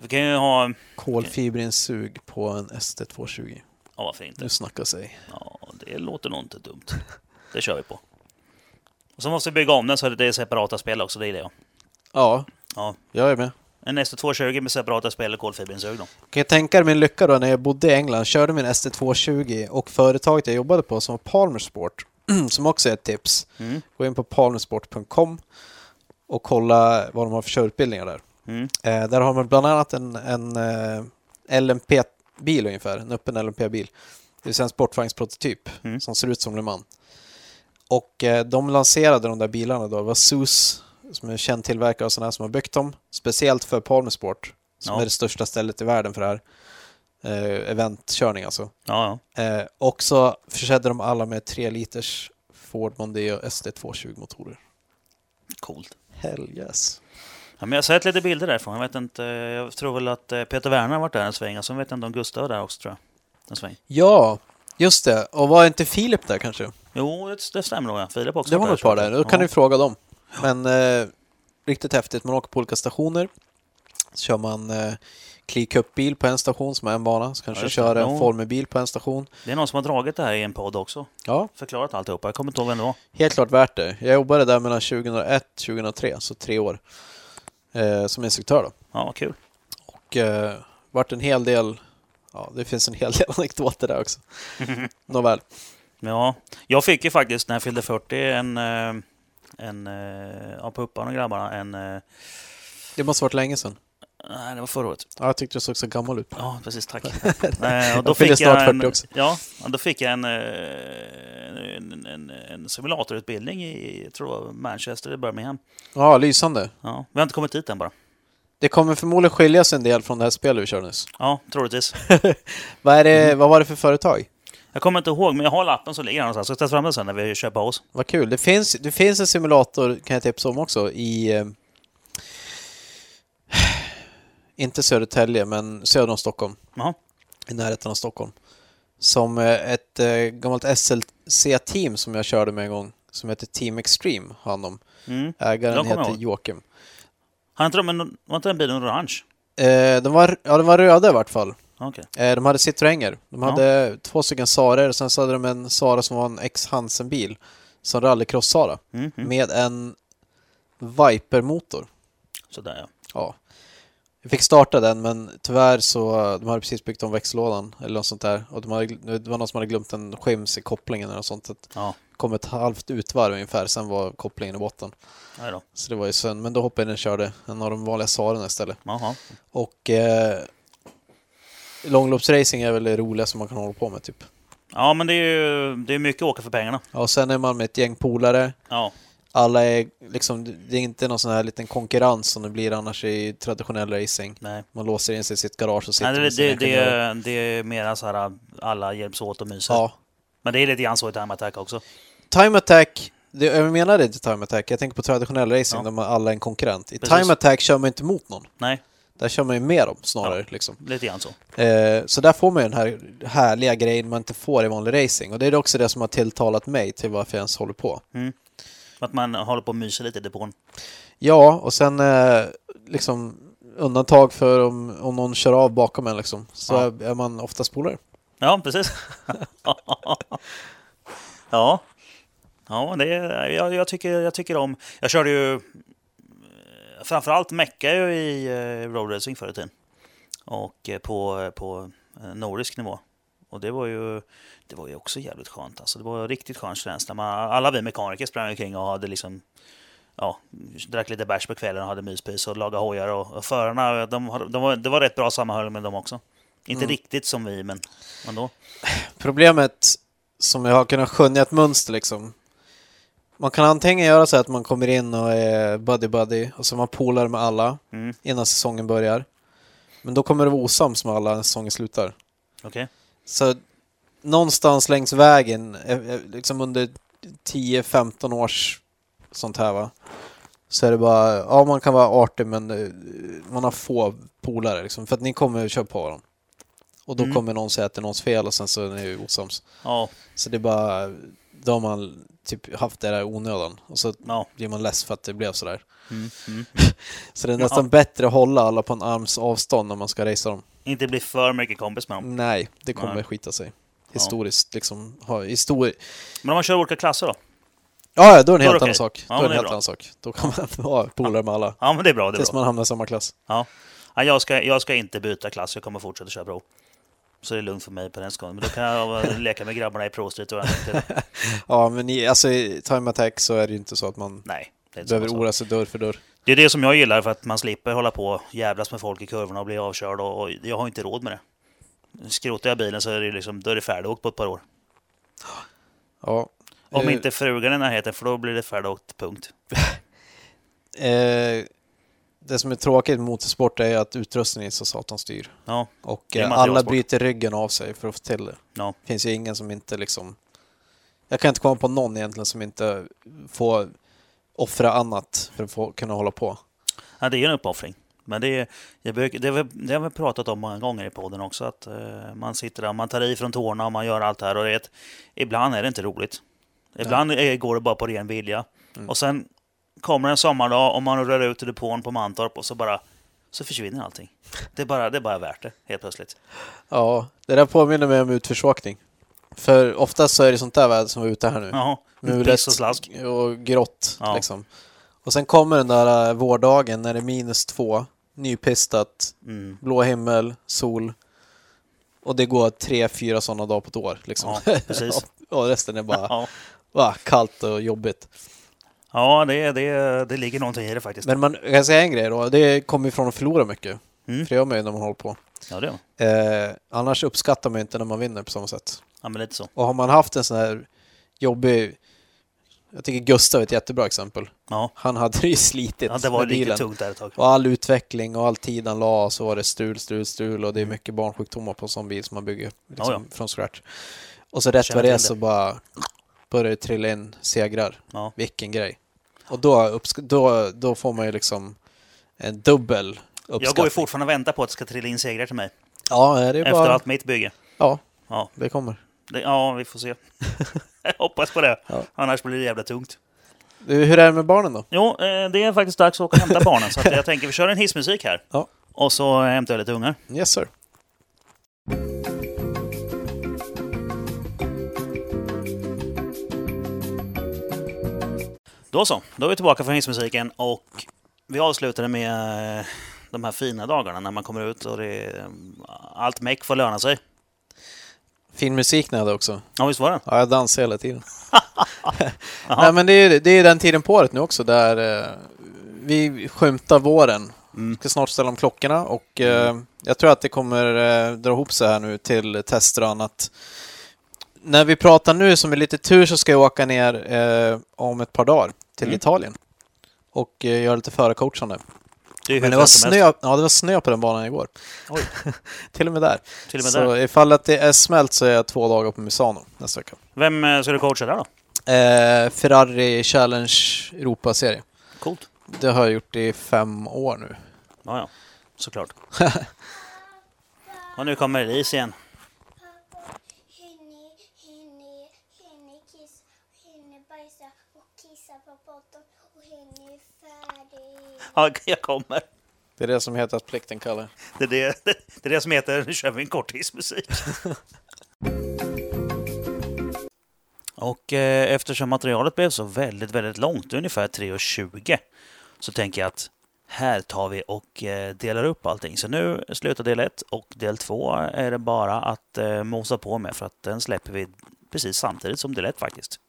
Speaker 1: vi kan ju ha...
Speaker 2: Kolfiberinsug på en ST220.
Speaker 1: Ja, varför inte?
Speaker 2: Nu snackar sig.
Speaker 1: Ja, det låter nog inte dumt. Det kör vi på. Och så måste vi bygga om den så det är separata spel också, det är det ja.
Speaker 2: Ja,
Speaker 1: ja.
Speaker 2: jag är med.
Speaker 1: En ST220 med separata spel och kolfiberinsug då.
Speaker 2: Kan jag tänka dig min lycka då när jag bodde i England, körde min ST220 och företaget jag jobbade på som var Palmer Sport, som också är ett tips.
Speaker 1: Mm.
Speaker 2: Gå in på palmersport.com och kolla vad de har för körutbildningar där.
Speaker 1: Mm.
Speaker 2: Eh, där har man bland annat en, en eh, LMP-bil ungefär, en öppen LMP-bil. Det vill säga en sportvagnsprototyp
Speaker 1: Mm.
Speaker 2: som ser ut som Le Mans. Och eh, de lanserade de där bilarna då, det var SUS som är en känd tillverkare och sådana här som har byggt dem. Speciellt för Palmer Sport, som
Speaker 1: Ja.
Speaker 2: är det största stället i världen för det här. Eh, eventkörning alltså.
Speaker 1: Ja, ja.
Speaker 2: Eh, och så försedde de alla med 3 liters Ford Mondeo SD220 motorer.
Speaker 1: Coolt.
Speaker 2: Hell yes.
Speaker 1: Ja, men jag har sett lite bilder därifrån. Jag vet inte, jag tror väl att eh, Peter Werner har varit där en sväng. Och så vet jag inte om Gustav var där också tror jag. En sväng.
Speaker 2: Ja, just det. Och var inte Filip där kanske?
Speaker 1: Jo, det, det stämmer nog. Filip också
Speaker 2: Det var nog ett par där. Då kan
Speaker 1: Ja.
Speaker 2: du fråga dem. Men eh, riktigt häftigt. Man åker på olika stationer. Så kör man eh, Clee Cup-bil på en station som är en bana. Så kanske
Speaker 1: Ja,
Speaker 2: kör en
Speaker 1: Jo.
Speaker 2: Formelbil på en station.
Speaker 1: Det är någon som har dragit det här i en podd också.
Speaker 2: Ja,
Speaker 1: Förklarat alltihopa. Jag kommer inte ihåg vem det var.
Speaker 2: helt klart värt det. Jag jobbade där mellan 2001 och 2003, så tre år. Eh, som instruktör då.
Speaker 1: Ja, kul.
Speaker 2: Och eh, vart en hel del... Ja, det finns en hel del anekdoter där också. Nåväl.
Speaker 1: Ja, jag fick ju faktiskt när jag fyllde 40 en, eh, en eh, ja, på Uppan och grabbarna, en... eh,
Speaker 2: Det måste varit länge sedan.
Speaker 1: Nej, det var förra året.
Speaker 2: Ja, jag tyckte du såg så gammal ut.
Speaker 1: Ja, precis. Tack. Och då fick jag en,
Speaker 2: 40 också.
Speaker 1: Ja, då fick jag en, en, en, en simulatorutbildning i jag tror Manchester, Birmingham.
Speaker 2: Ja, lysande.
Speaker 1: Ja, vi har inte kommit dit än bara.
Speaker 2: Det kommer förmodligen skilja sig en del från det här spelet vi körde nyss.
Speaker 1: Ja, troligtvis.
Speaker 2: Vad, är det, vad var det för företag?
Speaker 1: Jag kommer inte ihåg, men jag har lappen som ligger någonstans. Jag ska ta fram den sen när vi kör paus.
Speaker 2: Vad kul. Det finns, det finns en simulator, kan jag tipsa om också, i... Eh, inte Södertälje, men söder om Stockholm.
Speaker 1: Jaha.
Speaker 2: I närheten av Stockholm. Som eh, ett eh, gammalt SLC-team som jag körde med en gång, som heter Team Extreme, har hand om.
Speaker 1: Mm.
Speaker 2: Ägaren heter. Joakim.
Speaker 1: Har inte de var inte den bilen orange?
Speaker 2: Eh, de, var, ja, de var röda i vart fall.
Speaker 1: Okej.
Speaker 2: Eh, de hade Citroënger. De
Speaker 1: Ja.
Speaker 2: hade två stycken Sarer och sen så hade de en Sara som var en ex-Hansen-bil. Som rallycross-Sara.
Speaker 1: Mm, mm.
Speaker 2: Med en Viper-motor.
Speaker 1: Sådär ja.
Speaker 2: Ja. Jag fick starta den men tyvärr så de hade precis byggt om växellådan eller något sånt där. Och de hade, det var någon som hade glömt en skims i kopplingen eller något sånt. Det
Speaker 1: Ja,
Speaker 2: kom ett halvt utvarv ungefär, sen var kopplingen i botten. Så det var ju synd. Men då hoppade jag in och körde en av de vanliga Sarerna istället.
Speaker 1: Jaha.
Speaker 2: Och eh, långloppsracing är väl det roligaste man kan hålla på med typ.
Speaker 1: Ja, men det är ju det är mycket åka för pengarna.
Speaker 2: Ja, och sen är man med ett gäng polare.
Speaker 1: Ja,
Speaker 2: Alla är liksom, det är inte någon sån här liten konkurrens som det blir annars i traditionell racing.
Speaker 1: nej.
Speaker 2: Man låser in sig i sitt garage och sitter
Speaker 1: nej det,
Speaker 2: med sina
Speaker 1: det, det, det är mer så här alla hjälps åt och myser.
Speaker 2: Ja.
Speaker 1: Men det är lite grann så i Time Attack också.
Speaker 2: Time Attack, det, jag menar inte Time Attack, jag tänker på traditionell racing
Speaker 1: Ja.
Speaker 2: där man alla är en konkurrent. I
Speaker 1: Precis.
Speaker 2: Time Attack kör man inte mot någon.
Speaker 1: Nej,
Speaker 2: Där kör man ju med dem snarare. Liksom.
Speaker 1: lite grann så.
Speaker 2: Eh, så där får man ju den här härliga grejen man inte får i vanlig racing. Och det är också det som har tilltalat mig till varför jag ens håller på.
Speaker 1: Att man håller på och myser lite i depån.
Speaker 2: Ja, och sen eh, liksom undantag för om, om någon kör av bakom en liksom. Så
Speaker 1: Ja.
Speaker 2: är, man oftast polare.
Speaker 1: Ja, precis. ja. Ja, det jag, jag, tycker, jag tycker om... Jag körde ju... Framförallt mecka ju i eh, roadracing förr i tiden. Och eh, på, på eh, nordisk nivå. Och det var ju, det var ju också jävligt skönt. Alltså, det var riktigt skön känsla. Man, alla vi mekaniker sprang omkring och hade liksom ja, drack lite bärs på kvällen och hade myspys och lagade hojar. Och, och förarna, de, de var, det var rätt bra sammanhållning med dem också. Inte
Speaker 2: Mm.
Speaker 1: riktigt som vi, men ändå.
Speaker 2: Problemet som jag har kunnat skönja ett mönster liksom. Man kan antingen göra så att man kommer in och är buddy-buddy och så man polare med alla
Speaker 1: Mm.
Speaker 2: innan säsongen börjar. Men då kommer det vara osams med alla när säsongen slutar.
Speaker 1: Okej.
Speaker 2: Så någonstans längs vägen, eh, eh, liksom under 10-15 års sånt här va. Så är det bara, ja man kan vara artig men eh, man har få polare liksom. För att ni kommer köra på varandra. Och då
Speaker 1: Mm.
Speaker 2: kommer någon säga att det är någons fel och sen så är ni osams.
Speaker 1: Ja,
Speaker 2: Så det är bara, då har man typ haft det där onödan. Och så
Speaker 1: ja.
Speaker 2: blir man less för att det blev sådär.
Speaker 1: Mm, mm.
Speaker 2: Så det är nästan bättre att hålla alla på en arms avstånd när man ska racea dem.
Speaker 1: Inte bli för mycket kompis med dem.
Speaker 2: Nej, det kommer
Speaker 1: Nej.
Speaker 2: skita sig. Historiskt liksom. Ha, histori-
Speaker 1: Men om man kör olika klasser då?
Speaker 2: Ja, ja, då är det en helt annan sak.
Speaker 1: Ja,
Speaker 2: då är det en helt annan sak. Då kan man vara polare med alla.
Speaker 1: Ja, men det är bra. Det är
Speaker 2: Tills
Speaker 1: bra.
Speaker 2: man hamnar i samma klass.
Speaker 1: Ja. Ja, jag, ska, jag ska inte byta klass, jag kommer fortsätta köra pro. Så det är lugnt för mig på den skull. Men då kan jag leka med grabbarna i Pro Street.
Speaker 2: Ja, men i, alltså, i Time Attack så är det ju inte så att man
Speaker 1: Nej, det är inte
Speaker 2: behöver oroa sig dörr för dörr.
Speaker 1: Det är det som jag gillar för att man slipper hålla på och jävlas med folk i kurvorna och bli avkörd. Och, och jag har inte råd med det. Skrotar jag bilen så är det, liksom, då är det färdigåkt på ett par år.
Speaker 2: Ja.
Speaker 1: Om
Speaker 2: Eh,
Speaker 1: inte frugan är i närheten, för då blir det färdigåkt, punkt.
Speaker 2: Eh, det som är tråkigt med motorsport är att utrustningen är så satans dyr.
Speaker 1: Ja,
Speaker 2: Och eh, alla bryter ryggen av sig för att få till det.
Speaker 1: ja.
Speaker 2: Det finns ju ingen som inte liksom... Jag kan inte komma på någon egentligen som inte får offra annat för att få, kunna hålla på.
Speaker 1: ja det är en uppoffring. Men det, är, jag brukar, det, har vi- det har vi pratat om många gånger i podden också. Att eh, man sitter där, man tar i från tårna och man gör allt det här. Och det är ett, ibland är det inte roligt. Ibland är, går det bara på ren vilja.
Speaker 2: Mm.
Speaker 1: Och sen kommer en sommardag och man rör ut i depån på Mantorp och så bara så försvinner allting. Det är bara, det är bara värt det, helt plötsligt.
Speaker 2: Ja, det där påminner mig om utförsåkning. För oftast så är det sånt där väder som var ute här nu.
Speaker 1: Jaha,
Speaker 2: Mulet
Speaker 1: och slask.
Speaker 2: och grått
Speaker 1: Ja.
Speaker 2: liksom. Och sen kommer den där äh, vårdagen när det är minus två, nypistat,
Speaker 1: Mm.
Speaker 2: blå himmel, sol. Och det går tre, fyra sådana dagar på ett år. Liksom.
Speaker 1: Ja, precis.
Speaker 2: och resten är bara
Speaker 1: Ja,
Speaker 2: va, kallt och jobbigt.
Speaker 1: Ja det, det, det ligger någonting i det faktiskt.
Speaker 2: Men man, jag kan säga en grej då. Det kommer ifrån att förlora mycket.
Speaker 1: Mm.
Speaker 2: För det gör man ju när man håller på.
Speaker 1: Ja, det.
Speaker 2: Eh, annars uppskattar man inte när man vinner på samma sätt.
Speaker 1: Ja, men lite så.
Speaker 2: Och har man haft en sån här jobbig... Jag tycker Gustav är ett jättebra exempel.
Speaker 1: Ja,
Speaker 2: Han hade ju slitit
Speaker 1: ja det var
Speaker 2: med
Speaker 1: riktigt
Speaker 2: bilen.
Speaker 1: tungt där ett tag.
Speaker 2: Och all utveckling och all tid han la så var det strul, strul, strul och det är
Speaker 1: Mm.
Speaker 2: mycket barnsjukdomar på en sån bil som man bygger liksom,
Speaker 1: Ja,
Speaker 2: från scratch. Och så rätt vad det är så
Speaker 1: det.
Speaker 2: bara börjar det trilla in segrar.
Speaker 1: Ja.
Speaker 2: Vilken grej. Och då, då, då får man ju liksom en dubbel uppskattning.
Speaker 1: Jag går ju fortfarande och väntar på att det ska trilla in segrar till mig.
Speaker 2: Ja, det är
Speaker 1: Efter
Speaker 2: bara...
Speaker 1: allt mitt bygge.
Speaker 2: Ja,
Speaker 1: Ja,
Speaker 2: det kommer.
Speaker 1: det, ja vi får se. jag hoppas på det.
Speaker 2: Ja.
Speaker 1: Annars blir det jävla tungt.
Speaker 2: Du, hur är det med barnen då?
Speaker 1: Jo, eh, det är faktiskt dags att åka och hämta barnen. Så att jag tänker vi kör en hissmusik här.
Speaker 2: Ja.
Speaker 1: Och så hämtar jag lite ungar.
Speaker 2: Yes sir.
Speaker 1: Då så, då är vi tillbaka från hissmusiken och vi avslutade med eh, de här fina dagarna när man kommer ut och det är, allt meck får löna sig.
Speaker 2: Fin musik ni hade också.
Speaker 1: Ja, visst var det?
Speaker 2: Ja, jag dansar hela tiden. Nej, men det är, det är den tiden på året nu också där eh, vi skymtar våren.
Speaker 1: Mm.
Speaker 2: Ska snart ställa om klockorna och eh, jag tror att det kommer eh, dra ihop sig här nu till tester och annat. När vi pratar nu, som är lite tur, så ska jag åka ner eh, om ett par dagar till
Speaker 1: Mm.
Speaker 2: Italien och eh, göra lite förarcoachande.
Speaker 1: Det
Speaker 2: Men det var, snö,
Speaker 1: helst.
Speaker 2: ja, det var snö på den banan igår.
Speaker 1: Oj,
Speaker 2: Till och med där.
Speaker 1: till och med
Speaker 2: så
Speaker 1: där.
Speaker 2: ifall att det är smält så är jag två dagar på Misano nästa vecka.
Speaker 1: Vem eh, ska du coacha där då?
Speaker 2: Eh, Ferrari Challenge Europa-serie.
Speaker 1: Coolt.
Speaker 2: Det har jag gjort i fem år nu.
Speaker 1: Ja, ja. Såklart. och nu kommer Elise igen. Ja, jag kommer.
Speaker 2: Det är det som heter att plikten kallar.
Speaker 1: Det är det, det är det som heter Nu kör vi en korttidsmusik. Och eh, eftersom materialet blev så väldigt, väldigt långt, ungefär 3.20, så tänker jag att här tar vi och eh, delar upp allting. Så nu slutar del 1 och del 2 är det bara att eh, mosa på med för att den släpper vi precis samtidigt som del 1 faktiskt.